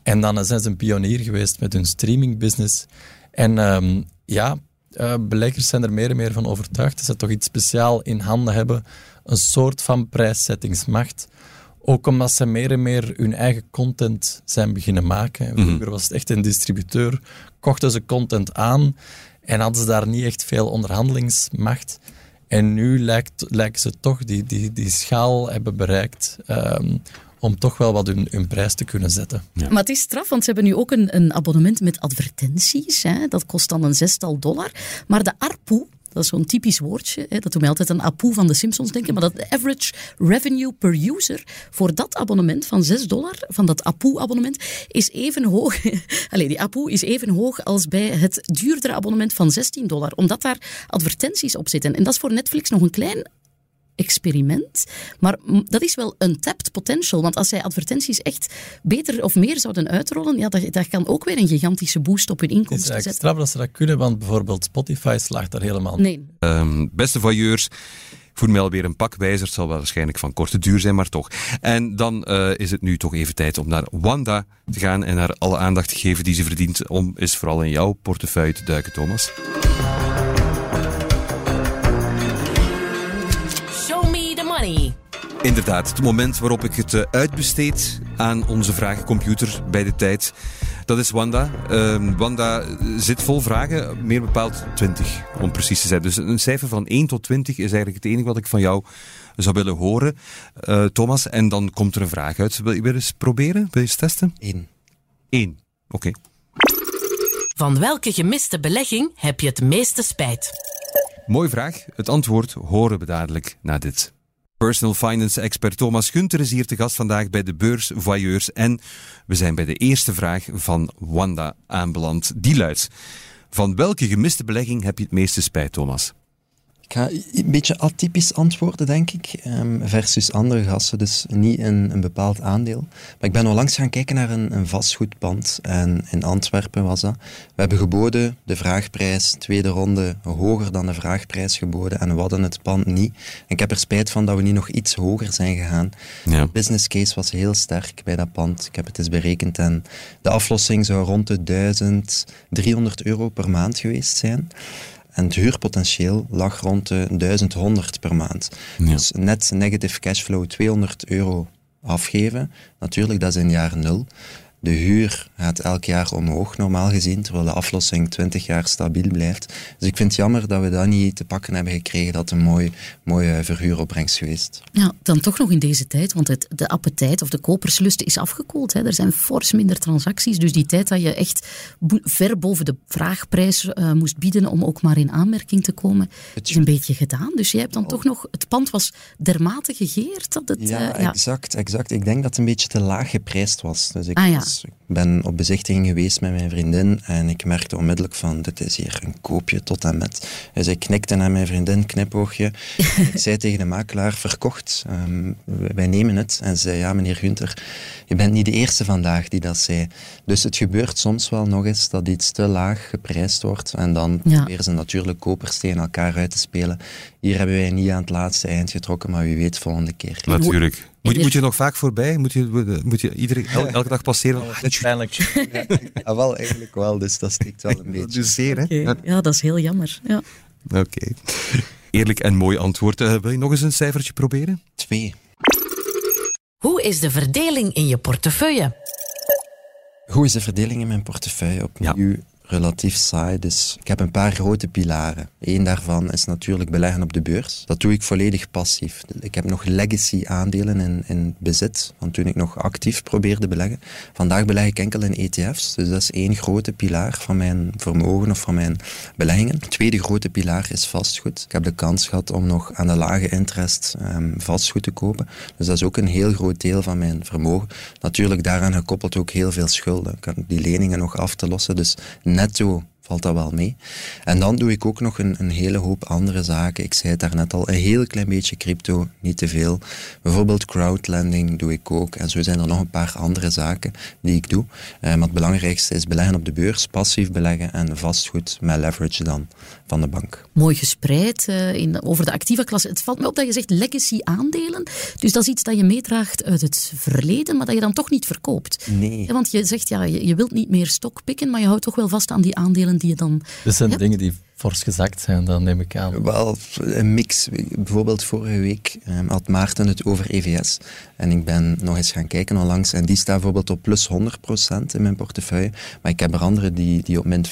En dan zijn ze een pionier geweest met hun streamingbusiness. En um, ja, uh, beleggers zijn er meer en meer van overtuigd dat ze toch iets speciaal in handen hebben een soort van prijszettingsmacht. Ook omdat ze meer en meer hun eigen content zijn beginnen maken. Vroeger was het echt een distributeur, kochten ze content aan en hadden ze daar niet echt veel onderhandelingsmacht. En nu lijkt, lijken ze toch die, die, die schaal hebben bereikt um, om toch wel wat hun, hun prijs te kunnen zetten. Maar het is straf, want ze hebben nu ook een, een abonnement met advertenties. Hè. Dat kost dan een zestal dollar. Maar de ARPU, Dat is zo'n typisch woordje. Hè. Dat doet mij altijd aan Apu van de Simpsons denken. Maar dat average revenue per user voor dat abonnement van 6 dollar, van dat Apu-abonnement, is even hoog. Allee, die Apu is even hoog als bij het duurdere abonnement van 16 dollar. Omdat daar advertenties op zitten. En dat is voor Netflix nog een klein experiment. Maar dat is wel een tapped potential. Want als zij advertenties echt beter of meer zouden uitrollen, ja, dat, dat kan ook weer een gigantische boost op hun inkomsten Het is extra dat ze dat kunnen, want bijvoorbeeld Spotify slaagt daar helemaal Nee. Um, beste voyeurs. Voel mij alweer een pak wijzer. Het zal wel waarschijnlijk van korte duur zijn, maar toch. En dan uh, is het nu toch even tijd om naar Wanda te gaan en haar alle aandacht te geven die ze verdient om is vooral in jouw portefeuille te duiken, Thomas. Inderdaad, het moment waarop ik het uh, uitbesteed aan onze vragencomputer bij de tijd. Dat is Wanda. Uh, Wanda zit vol vragen, meer bepaald 20 om precies te zijn. Dus een cijfer van 1 tot 20 is eigenlijk het enige wat ik van jou zou willen horen, uh, Thomas. En dan komt er een vraag uit. Wil je eens proberen? Wil je eens testen? 1. 1, oké. Okay. Van welke gemiste belegging heb je het meeste spijt? Mooie vraag. Het antwoord horen we dadelijk na dit. Personal finance expert Thomas Gunter is hier te gast vandaag bij de Beurs Voyeurs. En we zijn bij de eerste vraag van Wanda aanbeland. Die luidt: Van welke gemiste belegging heb je het meeste spijt, Thomas? Ik ga een beetje atypisch antwoorden, denk ik, um, versus andere gasten. Dus niet een, een bepaald aandeel. Maar ik ben onlangs gaan kijken naar een, een vastgoedpand. En in Antwerpen was dat. We hebben geboden, de vraagprijs, tweede ronde, hoger dan de vraagprijs geboden. En we hadden het pand niet. En ik heb er spijt van dat we niet nog iets hoger zijn gegaan. Ja. De business case was heel sterk bij dat pand. Ik heb het eens berekend. En de aflossing zou rond de 1300 euro per maand geweest zijn. En het huurpotentieel lag rond de 1100 per maand. Ja. Dus net negative cashflow 200 euro afgeven. Natuurlijk, dat is in jaar nul. De huur gaat elk jaar omhoog, normaal gezien, terwijl de aflossing 20 jaar stabiel blijft. Dus ik vind het jammer dat we dat niet te pakken hebben gekregen, dat een mooi, mooie verhuuropbrengst geweest. Ja, dan toch nog in deze tijd, want het, de appetijt of de koperslust is afgekoeld. Hè. Er zijn fors minder transacties, dus die tijd dat je echt ver boven de vraagprijs uh, moest bieden om ook maar in aanmerking te komen, het is een beetje gedaan. Dus jij hebt dan oh. toch nog, het pand was dermate gegeerd dat het... Ja, uh, ja, exact, exact. Ik denk dat het een beetje te laag geprijsd was. Dus ik ah, ja. Dus ik ben op bezichtiging geweest met mijn vriendin en ik merkte onmiddellijk van, dit is hier een koopje tot en met. Dus ik knikte naar mijn vriendin, knipoogje. ik zei tegen de makelaar, verkocht, um, wij nemen het. En ze zei, ja meneer Gunther, je bent niet de eerste vandaag die dat zei. Dus het gebeurt soms wel nog eens dat iets te laag geprijsd wordt en dan ja. proberen ze natuurlijk kopersteen elkaar uit te spelen. Hier hebben wij niet aan het laatste eind getrokken, maar wie weet volgende keer. Natuurlijk. Moet, moet je nog vaak voorbij? Moet je, moet je iedere, elke dag passeren? Uiteindelijk. Ja, ja, wel, eigenlijk wel. Dus dat stikt wel een beetje. Dus zeer, hè? Okay. Ja, dat is heel jammer. Ja. Oké. Okay. Eerlijk en mooi antwoord. Uh, wil je nog eens een cijfertje proberen? Twee. Hoe is de verdeling in je portefeuille? Hoe is de verdeling in mijn portefeuille? Opnieuw ja relatief saai. Dus ik heb een paar grote pilaren. Eén daarvan is natuurlijk beleggen op de beurs. Dat doe ik volledig passief. Ik heb nog legacy aandelen in, in bezit, van toen ik nog actief probeerde beleggen. Vandaag beleg ik enkel in ETF's. Dus dat is één grote pilaar van mijn vermogen of van mijn beleggingen. De tweede grote pilaar is vastgoed. Ik heb de kans gehad om nog aan de lage interest um, vastgoed te kopen. Dus dat is ook een heel groot deel van mijn vermogen. Natuurlijk daaraan gekoppeld ook heel veel schulden. Ik heb die leningen nog af te lossen. Dus Nacho valt dat wel mee. En dan doe ik ook nog een, een, hele hoop andere zaken. Ik zei het daarnet al, een heel klein beetje crypto, niet te veel. Bijvoorbeeld crowdlending doe ik ook. En zo zijn er nog een paar andere zaken die ik doe. Uh, maar het belangrijkste is beleggen op de beurs, passief beleggen en vastgoed met leverage dan van de bank. Mooi gespreid uh, in, over de actieve klasse. Het valt me op dat je zegt legacy aandelen. Dus dat is iets dat je meedraagt uit het verleden, maar dat je dan toch niet verkoopt. Nee. Want je zegt, ja, je, je wilt niet meer stok pikken, maar je houdt toch wel vast aan die aandelen die je dan. Dat zijn dingen die fors gezakt zijn, dan neem ik aan. Wel, een mix. Bijvoorbeeld vorige week um, had Maarten het over EVS. En ik ben nog eens gaan kijken onlangs. En die staat bijvoorbeeld op plus 100% in mijn portefeuille. Maar ik heb er andere die, die op min 50%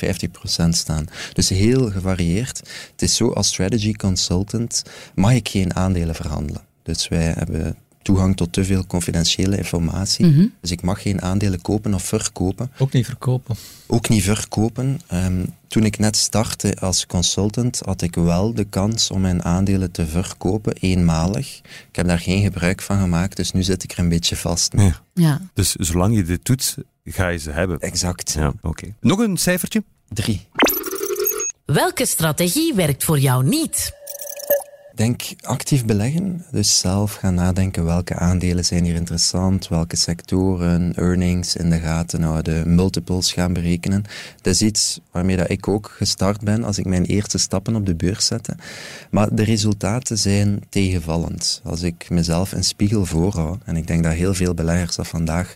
staan. Dus heel gevarieerd. Het is zo, als strategy consultant mag ik geen aandelen verhandelen. Dus wij hebben toegang tot te veel confidentiële informatie. Mhm. Dus ik mag geen aandelen kopen of verkopen. Ook niet verkopen. Ook niet verkopen. Ehm, toen ik net startte als consultant, had ik wel de kans om mijn aandelen te verkopen, eenmalig. Ik heb daar geen gebruik van gemaakt, dus nu zit ik er een beetje vast. mee. Ja. Ja. Dus zolang je dit doet, ga je ze hebben. Exact. Ja, oké. Nog een cijfertje? Drie. Welke strategie werkt voor jou niet? Denk actief beleggen. Dus zelf gaan nadenken welke aandelen zijn hier interessant, welke sectoren, earnings in de gaten houden, multiples gaan berekenen. Dat is iets waarmee dat ik ook gestart ben als ik mijn eerste stappen op de beurs zette. Maar de resultaten zijn tegenvallend. Als ik mezelf een spiegel voorhoud, en ik denk dat heel veel beleggers dat vandaag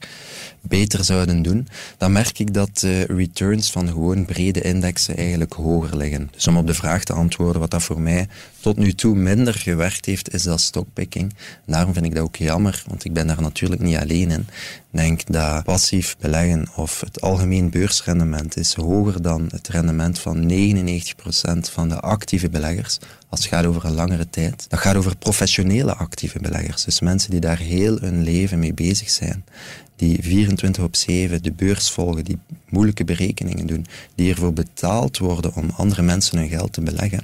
beter zouden doen, dan merk ik dat de returns van gewoon brede indexen eigenlijk hoger liggen. Dus om op de vraag te antwoorden wat dat voor mij tot nu toe minder gewerkt heeft, is dat stockpicking. Daarom vind ik dat ook jammer, want ik ben daar natuurlijk niet alleen in. Ik denk dat passief beleggen of het algemeen beursrendement is hoger dan het rendement van 99% van de actieve beleggers als het gaat over een langere tijd. Dat gaat over professionele actieve beleggers, dus mensen die daar heel hun leven mee bezig zijn die 24 op 7 de beurs volgen, die moeilijke berekeningen doen, die ervoor betaald worden om andere mensen hun geld te beleggen,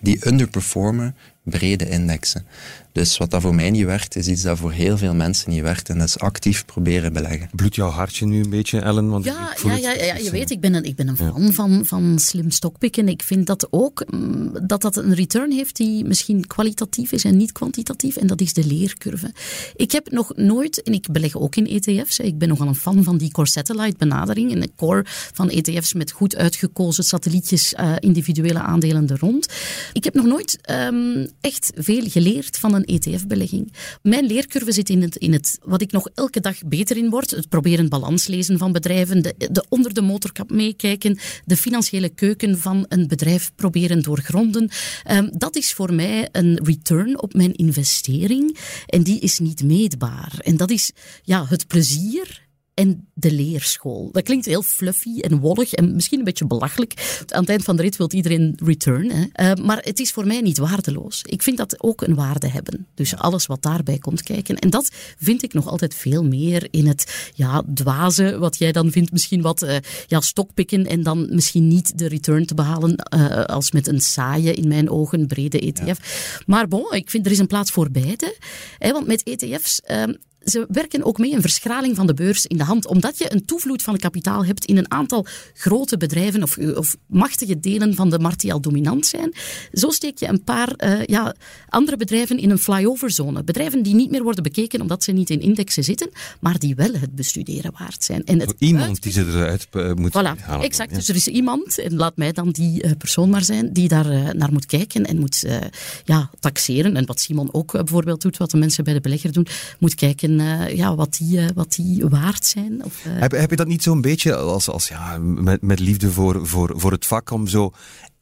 die underperformen brede indexen. Dus wat dat voor mij niet werkt, is iets dat voor heel veel mensen niet werkt en dat is actief proberen beleggen. Bloedt jouw hartje nu een beetje, Ellen? Want Ja, ik voel ja, ja, ja, je weet, ik ben een, ik ben een fan van, van slim stockpicken. Ik vind dat ook mm, dat dat een return heeft die misschien kwalitatief is en niet kwantitatief. En dat is de leercurve. Ik heb nog nooit, en ik beleg ook in ETF's, ik ben nogal een fan van die core satellite benadering. En de core van ETF's met goed uitgekozen satellietjes, eh, individuele aandelen er rond. Ik heb nog nooit ehm, echt veel geleerd van een ETF-belegging. Mijn leercurve zit in het, in het, wat ik nog elke dag beter in word, het proberen balans lezen van bedrijven, de, de onder de motorkap meekijken, de financiële keuken van een bedrijf proberen doorgronden. Ehm, dat is voor mij een return op mijn investering en die is niet meetbaar. En dat is ja, het plezier en de leerschool. Dat klinkt heel fluffy en wollig en misschien een beetje belachelijk. Aan het eind van de rit wil iedereen return. Hè. Eh, maar het is voor mij niet waardeloos. Ik vind dat ook een waarde hebben. Dus alles wat daarbij komt kijken. En dat vind ik nog altijd veel meer in het ja, dwaze, wat jij dan vindt misschien wat eh, ja, stokpikken en dan misschien niet de return te behalen eh, als met een saaie, in mijn ogen, brede ETF. Maar bon, ik vind er is een plaats voor beide. Hè, want met ETF's... ehm, ze werken ook mee een verschraling van de beurs in de hand, omdat je een toevloed van kapitaal hebt in een aantal grote bedrijven of, of machtige delen van de markt die al dominant zijn. Zo steek je een paar eh, ja, andere bedrijven in een flyover-zone. Bedrijven die niet meer worden bekeken omdat ze niet in indexen zitten, maar die wel het bestuderen waard zijn. En het Iemand die ze eruit eh, moet Voilà, halen. exact. Ja. Dus er is iemand, en laat mij dan die eh, persoon maar zijn, die daar eh, naar moet kijken en moet eh, ja, taxeren. En wat Simon ook eh, bijvoorbeeld doet, wat de mensen bij de belegger doen, moet kijken eh, ja, wat, die, eh, wat die waard zijn. Of, eh, Heb, heb je dat niet zo'n beetje als, als ja, met, met liefde voor, voor, voor het vak om zo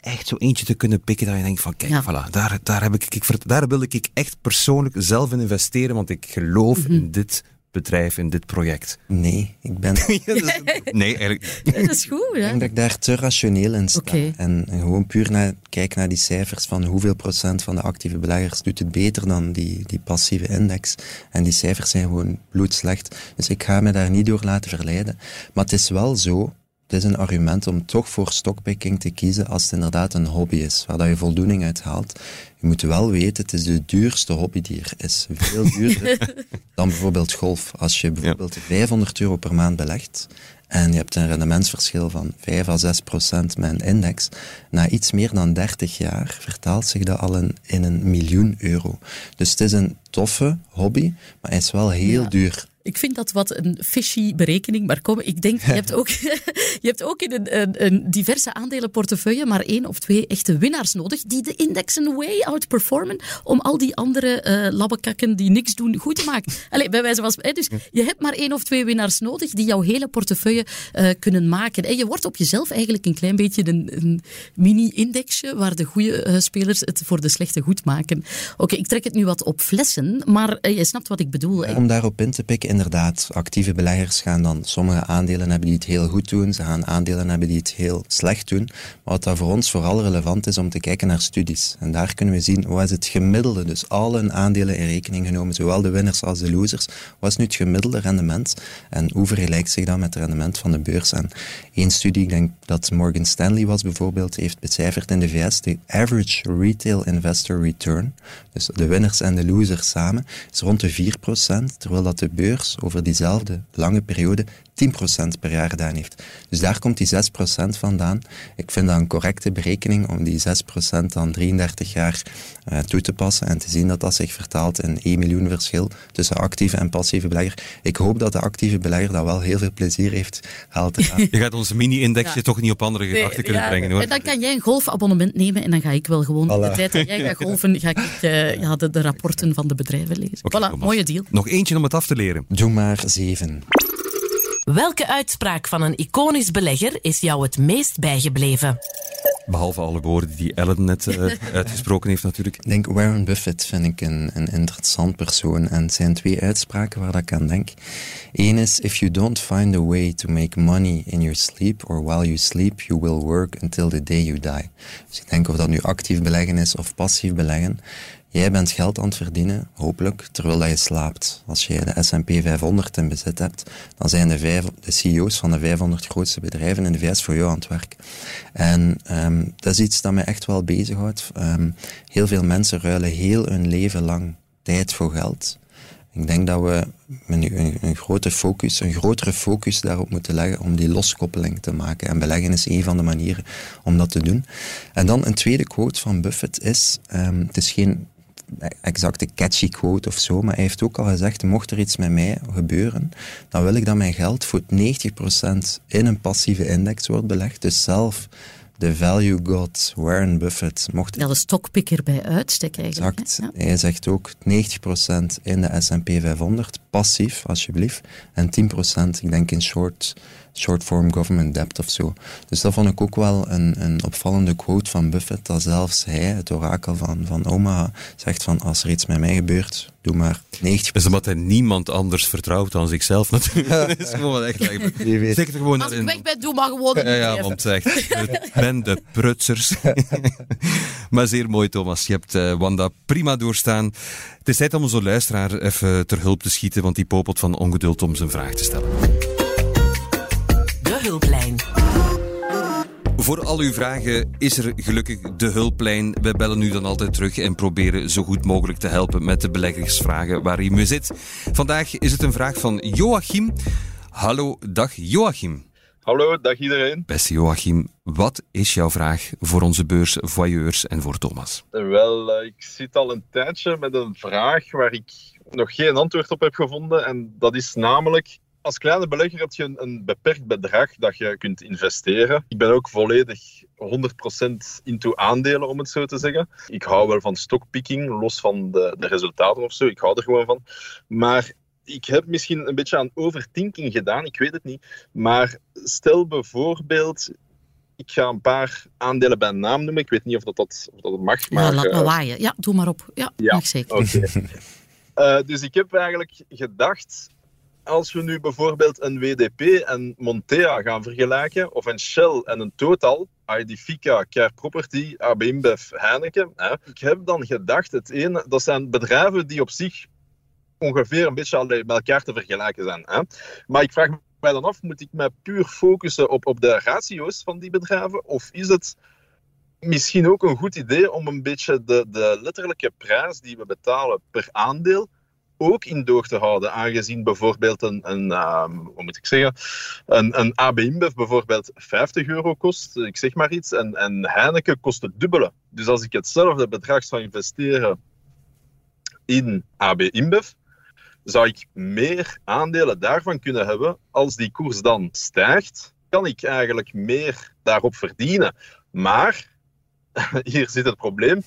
echt zo eentje te kunnen pikken dat je denkt van kijk, Ja. voilà, daar, daar, heb ik, ik, daar wil ik echt persoonlijk zelf in investeren, want ik geloof Mhm. in dit bedrijf, in dit project. Nee, ik ben... nee, eigenlijk. dat is goed, Ik ja. denk dat ik daar te rationeel in sta. Oké. En, en gewoon puur naar, kijk naar die cijfers van hoeveel procent van de actieve beleggers doet het beter dan die, die passieve index. En die cijfers zijn gewoon bloedslecht. Dus ik ga me daar niet door laten verleiden. Maar het is wel zo, het is een argument om toch voor stockpicking te kiezen als het inderdaad een hobby is, waar dat je voldoening uit haalt. Je moet wel weten, het is de duurste hobby die er is. Veel duurder dan bijvoorbeeld golf. Als je bijvoorbeeld 500 euro per maand belegt en je hebt een rendementsverschil van 5 à 6 procent met een index, na iets meer dan 30 jaar vertaalt zich dat al in, in een miljoen euro. Dus het is een toffe hobby, maar hij is wel heel Ja. duur. Ik vind dat wat een fishy berekening, maar kom, ik denk, je hebt ook, je hebt ook in een, een, een diverse aandelenportefeuille maar één of twee echte winnaars nodig, die de indexen way outperformen om al die andere eh labbekakken die niks doen goed te maken. Allee, bij wijze van spreken. Dus je hebt maar één of twee winnaars nodig die jouw hele portefeuille eh, kunnen maken. En je wordt op jezelf eigenlijk een klein beetje een, een mini-indexje waar de goede eh, spelers het voor de slechte goed maken. Oké, ik trek het nu wat op flessen, maar je snapt wat ik bedoel. hè. Om daarop in te pikken, inderdaad, actieve beleggers gaan dan sommige aandelen hebben die het heel goed doen, ze gaan aandelen hebben die het heel slecht doen. Maar wat dat voor ons vooral relevant is om te kijken naar studies. En daar kunnen we zien, wat is het gemiddelde, dus alle aandelen in rekening genomen, zowel de winners als de losers, wat is nu het gemiddelde rendement en hoe vergelijkt zich dat met het rendement van de beurs? En één studie, ik denk dat Morgan Stanley was bijvoorbeeld, heeft becijferd in de VS, de average retail investor return, dus de winners en de losers samen, is rond de 4%, terwijl dat de beurs over diezelfde lange periode 10% per jaar gedaan heeft. Dus daar komt die 6% vandaan. Ik vind dat een correcte berekening om die 6% dan 33 jaar uh, toe te passen en te zien dat dat zich vertaalt in 1 miljoen verschil tussen actieve en passieve belegger. Ik hoop dat de actieve belegger dat wel heel veel plezier heeft gehaald. Je gaat onze mini-indexje ja. toch niet op andere gedachten kunnen ja, brengen hoor. En dan kan jij een golfabonnement nemen en dan ga ik wel gewoon voilà. de tijd dat jij gaat golven, ga ik uh, ja, de, de, rapporten van de bedrijven lezen. Okay, voilà, mooie deal. Nog eentje om het af te leren. Doe maar zeven. Welke uitspraak van een iconisch belegger is jou het meest bijgebleven? Behalve alle woorden die Ellen net uh, uitgesproken heeft natuurlijk. Ik denk Warren Buffett vind ik een, een interessant persoon. En het zijn twee uitspraken waar ik aan denk. Eén is, if you don't find a way to make money in your sleep or while you sleep, you will work until the day you die. Dus ik denk of dat nu actief beleggen is of passief beleggen. Jij bent geld aan het verdienen, hopelijk, terwijl je slaapt. Als je de S&P 500 in bezit hebt, dan zijn de, de CEO's van de 500 grootste bedrijven in de VS voor jou aan het werk. En um, dat is iets dat mij echt wel bezighoudt. Um, heel veel mensen ruilen heel hun leven lang tijd voor geld. Ik denk dat we een, een, grote focus, een grotere focus daarop moeten leggen om die loskoppeling te maken. En beleggen is een van de manieren om dat te doen. En dan een tweede quote van Buffett is, um, het is geen exacte catchy quote of zo, maar hij heeft ook al gezegd, mocht er iets met mij gebeuren, dan wil ik dat mijn geld voor 90% in een passieve index wordt belegd. Dus zelf de value god Warren Buffett mocht... Ja, de stokpikker bij uitstek eigenlijk. Exact. Hij zegt ook 90% in de S&P 500, passief alsjeblieft, en 10% ik denk in short short-form government debt of zo. Dus dat vond ik ook wel een, een opvallende quote van Buffett, dat zelfs hij, het orakel van, van Omaha, zegt van als er iets met mij gebeurt, doe maar 90%. Dus omdat hij niemand anders vertrouwt dan zichzelf natuurlijk. dat is gewoon echt... Gewoon als ik weg ben, doe maar gewoon Ja, ja want zegt, ben de prutsers. maar zeer mooi, Thomas. Je hebt uh, Wanda prima doorstaan. Het is tijd om onze luisteraar even ter hulp te schieten, want die popelt van ongeduld om zijn vraag te stellen. Voor al uw vragen is er gelukkig de hulplijn. We bellen u dan altijd terug en proberen zo goed mogelijk te helpen met de beleggersvragen waar u mee zit. Vandaag is het een vraag van Joachim. Hallo, dag Joachim. Hallo, dag iedereen. Beste Joachim, wat is jouw vraag voor onze beurs voyeurs en voor Thomas? Wel, eh, ik zit al een tijdje met een vraag waar ik nog geen antwoord op heb gevonden. En dat is namelijk, als kleine belegger heb je een, een, beperkt bedrag dat je kunt investeren. Ik ben ook volledig 100% into aandelen, om het zo te zeggen. Ik hou wel van stockpicking, los van de, de resultaten of zo. Ik hou er gewoon van. Maar ik heb misschien een beetje aan overthinking gedaan, ik weet het niet. Maar stel bijvoorbeeld, ik ga een paar aandelen bij naam noemen. Ik weet niet of dat, dat, of dat mag. Maar, ja, laat maar waaien. Ja, doe maar op. Ja, ja mag zeker. Okay. uh, dus ik heb eigenlijk gedacht, als we nu bijvoorbeeld een WDP en Montea gaan vergelijken, of een Shell en een Total, Identifica, Care Property, AB InBev, Heineken. Hè. Ik heb dan gedacht, het ene, dat zijn bedrijven die op zich ongeveer een beetje met elkaar te vergelijken zijn. Hè. Maar ik vraag mij dan af, moet ik mij puur focussen op, op de ratio's van die bedrijven? Of is het misschien ook een goed idee om een beetje de, de letterlijke prijs die we betalen per aandeel ook in door te houden, aangezien bijvoorbeeld een, een um, hoe moet ik zeggen, een, een AB InBev bijvoorbeeld 50 euro kost, ik zeg maar iets, en, en Heineken kost het dubbele. Dus als ik hetzelfde bedrag zou investeren in AB InBev, zou ik meer aandelen daarvan kunnen hebben. Als die koers dan stijgt, kan ik eigenlijk meer daarop verdienen. Maar, hier zit het probleem,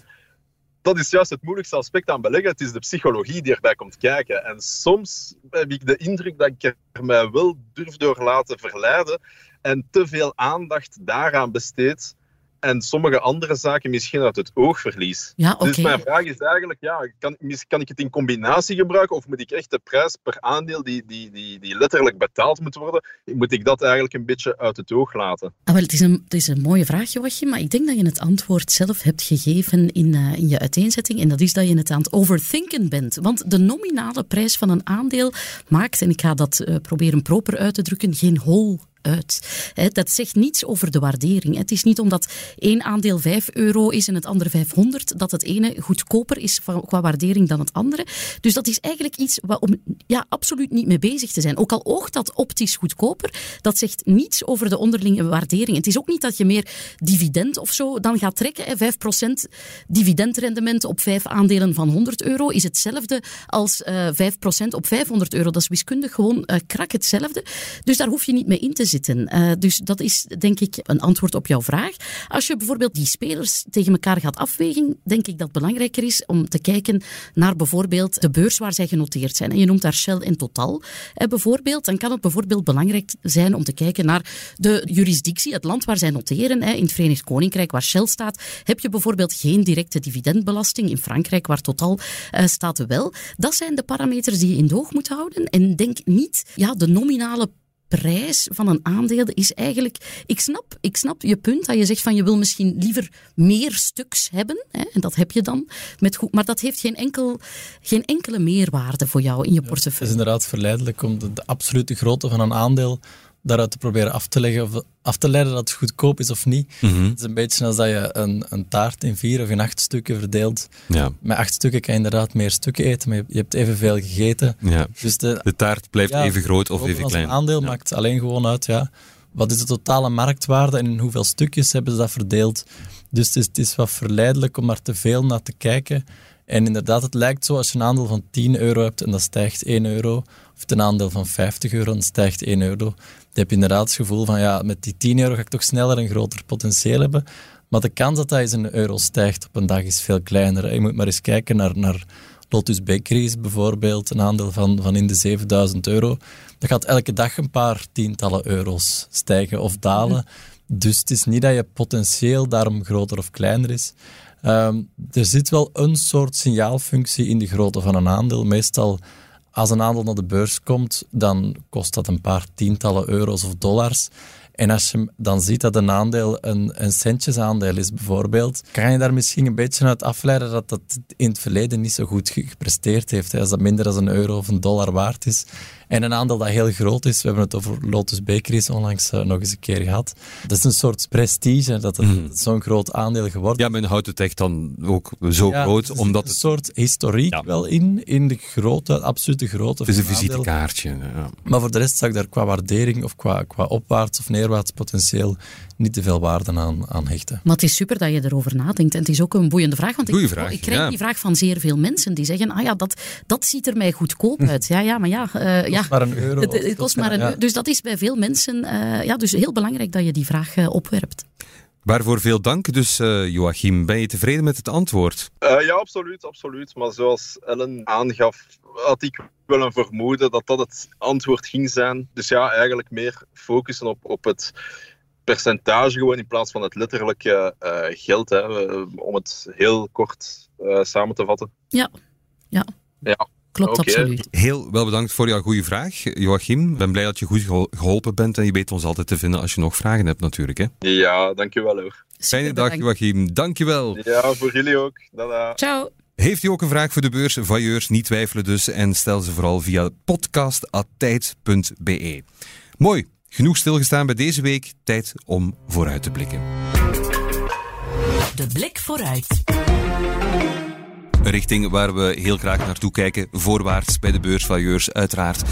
dat is juist het moeilijkste aspect aan beleggen. Het is de psychologie die erbij komt kijken. En soms heb ik de indruk dat ik er mij wel durf door laten verleiden en te veel aandacht daaraan besteed en sommige andere zaken misschien uit het oog verlies. Ja. Dus mijn vraag is eigenlijk, ja, kan, kan ik het in combinatie gebruiken of moet ik echt de prijs per aandeel die, die, die, die letterlijk betaald moet worden, moet ik dat eigenlijk een beetje uit het oog laten? Ah, wel, het, is een, het is een mooie vraag, Joachim, maar ik denk dat je het antwoord zelf hebt gegeven in, eh, in je uiteenzetting. En dat is dat je het aan het overthinken bent. Want de nominale prijs van een aandeel maakt, en ik ga dat eh, proberen proper uit te drukken, geen hol uit. Dat zegt niets over de waardering. Het is niet omdat één aandeel 5 euro is en het andere 500, dat het ene goedkoper is qua waardering dan het andere. Dus dat is eigenlijk iets waar om ja, absoluut niet mee bezig te zijn. Ook al oogt dat optisch goedkoper, dat zegt niets over de onderlinge waardering. Het is ook niet dat je meer dividend of zo dan gaat trekken. Hè. 5% dividendrendement op vijf aandelen van 100 euro is hetzelfde als eh 5% op 500 euro. Dat is wiskundig gewoon eh, krak hetzelfde. Dus daar hoef je niet mee in te zitten. Eh, dus dat is denk ik een antwoord op jouw vraag. Als je bijvoorbeeld die spelers tegen elkaar gaat afwegen, denk ik dat het belangrijker is om te kijken naar bijvoorbeeld de beurs waar zij genoteerd zijn. En je noemt daar Shell en Total eh, bijvoorbeeld. Dan kan het bijvoorbeeld belangrijk zijn om te kijken naar de jurisdictie, het land waar zij noteren. In het Verenigd Koninkrijk, waar Shell staat, heb je bijvoorbeeld geen directe dividendbelasting. In Frankrijk, waar Total eh, staat, wel. Dat zijn de parameters die je in oog moet houden. En denk niet, ja, de nominale prijs van een aandeel is eigenlijk... Ik snap, ik snap je punt dat je zegt van je wil misschien liever meer stuks hebben. Hè, en dat heb je dan. Met goed, maar dat heeft geen, enkel, geen enkele meerwaarde voor jou in je Het is portefeuille. inderdaad verleidelijk om de, de absolute grootte van een aandeel daaruit te proberen af te, leggen of af te leiden dat het goedkoop is of niet. Het is een beetje als dat je een, een taart in vier of in acht stukken verdeelt. Ja. Met acht stukken kan je inderdaad meer stukken eten, maar je, je hebt evenveel gegeten. Ja. Dus de, De taart blijft ja, even groot of even klein. aandeel Ja. maakt alleen gewoon uit, ja, wat is de totale marktwaarde en in hoeveel stukjes hebben ze dat verdeeld. Dus het is, het is wat verleidelijk om daar te veel naar te kijken. En inderdaad, het lijkt zo als je een aandeel van 10 euro hebt en dat stijgt 1 euro, of een aandeel van 50 euro en dat stijgt 1 euro, heb je inderdaad het gevoel van, ja, met die 10 euro ga ik toch sneller een groter potentieel hebben. Maar de kans dat dat eens een euro stijgt op een dag is veel kleiner. Je moet maar eens kijken naar, naar Lotus Bakeries bijvoorbeeld, een aandeel van, van in de 7000 euro. Dat gaat elke dag een paar tientallen euro's stijgen of dalen. Dus het is niet dat je potentieel daarom groter of kleiner is. Ehm, er zit wel een soort signaalfunctie in de grootte van een aandeel. Meestal, als een aandeel naar de beurs komt, dan kost dat een paar tientallen euro's of dollars. En als je dan ziet dat een aandeel een, een centjesaandeel is, bijvoorbeeld, kan je daar misschien een beetje uit afleiden dat dat in het verleden niet zo goed ge- gepresteerd heeft. Als dat minder dan een euro of een dollar waard is. En een aandeel dat heel groot is, we hebben het over Lotus Bakeries onlangs eh, nog eens een keer gehad. Dat is een soort prestige, dat het zo'n groot aandeel geworden is. Ja, men houdt het echt dan ook zo Ja, groot, er zit omdat een het, soort historiek Ja. wel in, in de grote, absolute grootte het is een visitekaartje. Ja. Maar voor de rest zou ik daar qua waardering of qua, qua opwaarts of neerwaarts potentieel niet te veel waarde aan, aan hechten. Maar het is super dat je erover nadenkt. En het is ook een boeiende vraag. Want Goeie ik, vraag, ik krijg ja. die vraag van zeer veel mensen die zeggen: Ah ja, dat, dat ziet er mij goedkoop uit. Ja, ja, maar ja. eh, ja. Maar een euro. Het, kost maar een ja. euro. Dus dat is bij veel mensen eh, ja, dus heel belangrijk dat je die vraag eh, opwerpt. Waarvoor veel dank. Dus eh, Joachim, ben je tevreden met het antwoord? Eh, ja, absoluut, absoluut. Maar zoals Ellen aangaf, had ik wel een vermoeden dat dat het antwoord ging zijn. Dus ja, eigenlijk meer focussen op, op het percentage gewoon in plaats van het letterlijke eh, geld. Hè, om het heel kort eh, samen te vatten. Ja, ja. Ja. Klopt absoluut. Heel wel bedankt voor jouw goede vraag, Joachim. Ik ben blij dat je goed gehol- geholpen bent en je weet ons altijd te vinden als je nog vragen hebt natuurlijk. Hè. Ja, dankjewel hoor. Fijne dag, bedankt. Joachim. Dankjewel. Ja, voor jullie ook. Dada. Ciao. Heeft u ook een vraag voor de beurs? Vailleurs, niet twijfelen dus en stel ze vooral via podcast.tijd.be. Mooi, genoeg stilgestaan bij deze week. Tijd om vooruit te blikken. De blik vooruit. Een richting waar we heel graag naartoe kijken, voorwaarts bij de beursvailleurs uiteraard.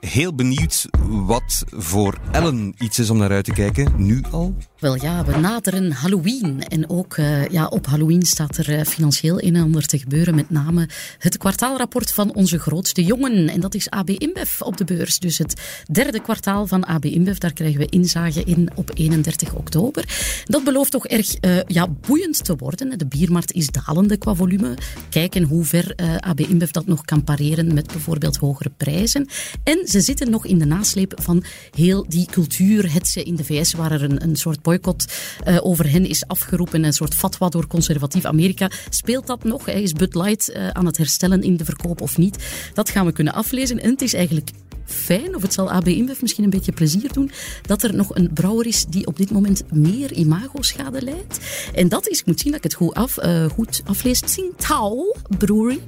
Heel benieuwd wat voor Ellen iets is om naar uit te kijken, nu al. Wel ja, we naderen Halloween. En ook eh, ja, op Halloween staat er eh, financieel een en ander te gebeuren. Met name het kwartaalrapport van onze grootste jongen. En dat is AB InBev op de beurs. Dus het derde kwartaal van AB InBev, daar krijgen we inzage in op 31 oktober. Dat belooft toch erg eh, ja, boeiend te worden. De biermarkt is dalende qua volume. Kijken hoe ver uh, AB InBev dat nog kan pareren met bijvoorbeeld hogere prijzen. En ze zitten nog in de nasleep van heel die cultuurhetsen in de VS, waar er een, een soort boycott uh, over hen is afgeroepen, een soort fatwa door conservatief Amerika. Speelt dat nog? Is Bud Light uh, aan het herstellen in de verkoop of niet? Dat gaan we kunnen aflezen. En het is eigenlijk fijn, of het zal AB InBev misschien een beetje plezier doen, dat er nog een brouwer is die op dit moment meer imagoschade leidt. En dat is, ik moet zien dat ik het goed, af, uh, goed aflees, Tsingtao Brewery.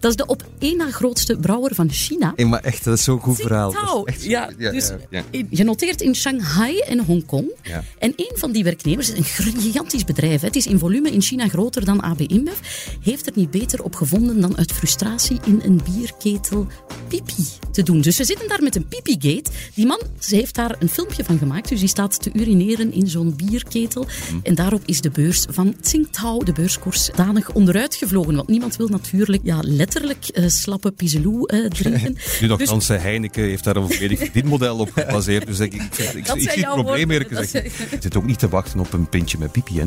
Dat is de op één na grootste brouwer van China. Hey, maar echt, dat is zo'n goed verhaal. Echt, ja, ja, dus ja, ja. genoteerd in Shanghai en Hongkong. En een van die werknemers, een gigantisch bedrijf, het is in volume in China groter dan AB InBev, heeft er niet beter op gevonden dan uit frustratie in een bierketel pipi te doen. Dus we zitten daar met een pipigate. Die man, ze heeft daar een filmpje van gemaakt. Dus die staat te urineren in zo'n bierketel. Mm. En daarop is de beurs van Tsingtao, de beurskoers, danig onderuit gevlogen. Want niemand wil natuurlijk ja, letterlijk uh, slappe pizelou uh, drinken. nu nog dus... Heineken heeft daar een volledig verdienmodel op gebaseerd. Dus ik, ik, ik, zie het probleem eerlijk gezegd. Ik zit ook niet te wachten op een pintje met pipi. Hè.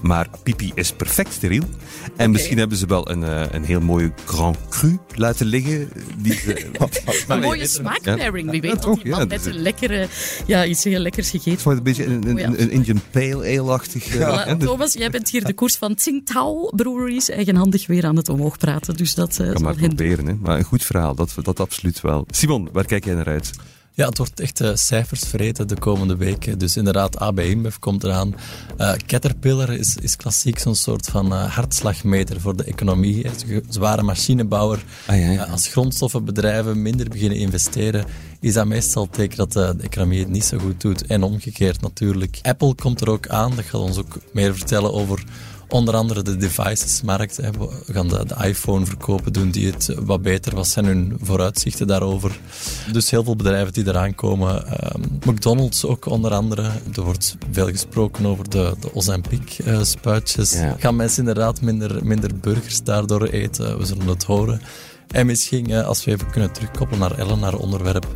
Maar pipi is perfect steriel. En okay. misschien hebben ze wel een, uh, een heel mooie Grand Cru laten liggen. Die ze, een mooie smaakpairing. Wie weet dat die man met een lekkere, ja, iets heel lekkers gegeten. Het wordt een beetje een, een, een, een Indian Pale Ale-achtig. Ja, Thomas, jij bent hier de koers van Tsingtao Breweries eigenhandig weer aan het omhoog praten. Dus dat uh, kan maar proberen. Hè. Maar een goed verhaal, dat, dat absoluut wel. Simon, waar kijk jij naar uit? Ja, het wordt echt uh, cijfers de komende weken. Dus inderdaad, AB InBev komt eraan. Uh, Caterpillar is, is klassiek zo'n soort van uh, hartslagmeter voor de economie. Zware machinebouwer. Ah, ja, ja. als grondstoffenbedrijven minder beginnen investeren, is dat meestal teken dat de, de, economie het niet zo goed doet. En omgekeerd natuurlijk. Apple komt er ook aan. Dat gaat ons ook meer vertellen over onder andere de devices-markt. We gaan de, de, iPhone verkopen, doen die het wat beter. Wat zijn hun vooruitzichten daarover? Dus heel veel bedrijven die eraan komen. Um, McDonald's ook onder andere. Er wordt veel gesproken over de, de Ozempic-spuitjes. Ja. Gaan mensen inderdaad minder, minder burgers daardoor eten? We zullen het horen. En misschien, eh, als we even kunnen terugkoppelen naar Ellen, naar onderwerp,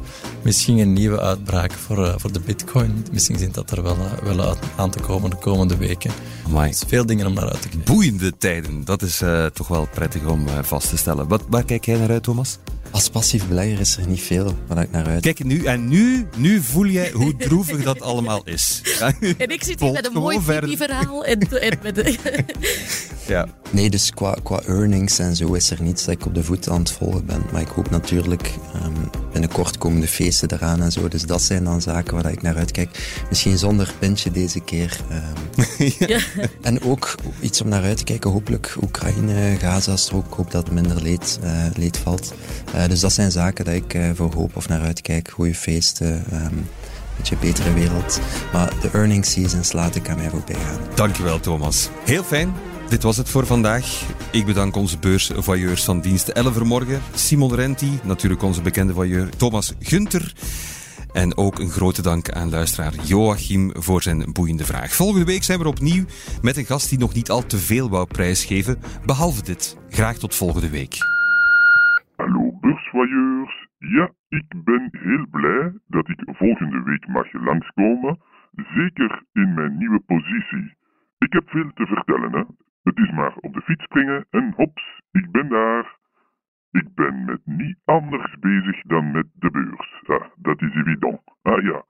misschien een nieuwe uitbraak voor, uh, voor de bitcoin. Misschien zit dat er wel, uh, wel aan te komen de komende weken. Dus veel dingen om naar uit te kijken. Boeiende tijden, dat is toch wel prettig om vast te stellen. Wat, waar kijk jij naar uit, Thomas? Als passief belegger is er niet veel waar ik naar uit. Kijk, nu, en nu, nu voel jij hoe droevig dat allemaal is. En ik zit hier met een mooi verhaal. En, en met ja. Nee, dus qua, qua earnings en zo is er niets dat ik op de voet aan het volgen ben. Maar ik hoop natuurlijk, um, binnenkort komen de feesten eraan en zo. Dus dat zijn dan zaken waar ik naar uitkijk. Misschien zonder pintje deze keer. Um, ja. En ook iets om naar uit te kijken. Hopelijk Oekraïne, Gaza-strook. Ik hoop dat minder leed, uh, leed valt. Uh, dus dat zijn zaken dat ik uh, voor hoop of naar uitkijk. Goede feesten. Um, beetje betere wereld. Maar de earning seasons laat ik aan mij voorbij gaan. Dankjewel, Thomas. Heel fijn. Dit was het voor vandaag. Ik bedank onze beursvoyeurs van dienst Elvermorgen, Simon Renti, natuurlijk onze bekende voyeur Thomas Gunter. En ook een grote dank aan luisteraar Joachim voor zijn boeiende vraag. Volgende week zijn we opnieuw met een gast die nog niet al te veel wou prijsgeven. Behalve dit. Graag tot volgende week. Hallo beursvoyeurs. Ja, ik ben heel blij dat ik volgende week mag langskomen. Zeker in mijn nieuwe positie. Ik heb veel te vertellen, hè. Het is maar op de fiets springen en hops, ik ben daar. Ik ben met niet anders bezig dan met de beurs. Ah, dat is evident. Ah ja.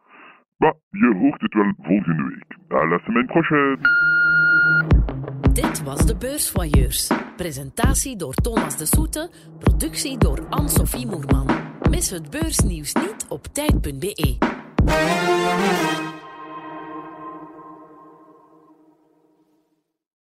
Maar je hoort het wel volgende week. À la semaine prochaine. Dit was de Beursvoyeurs. Presentatie door Thomas de Soete. Productie door Anne-Sophie Moerman. Mis het beursnieuws niet op tijd.be.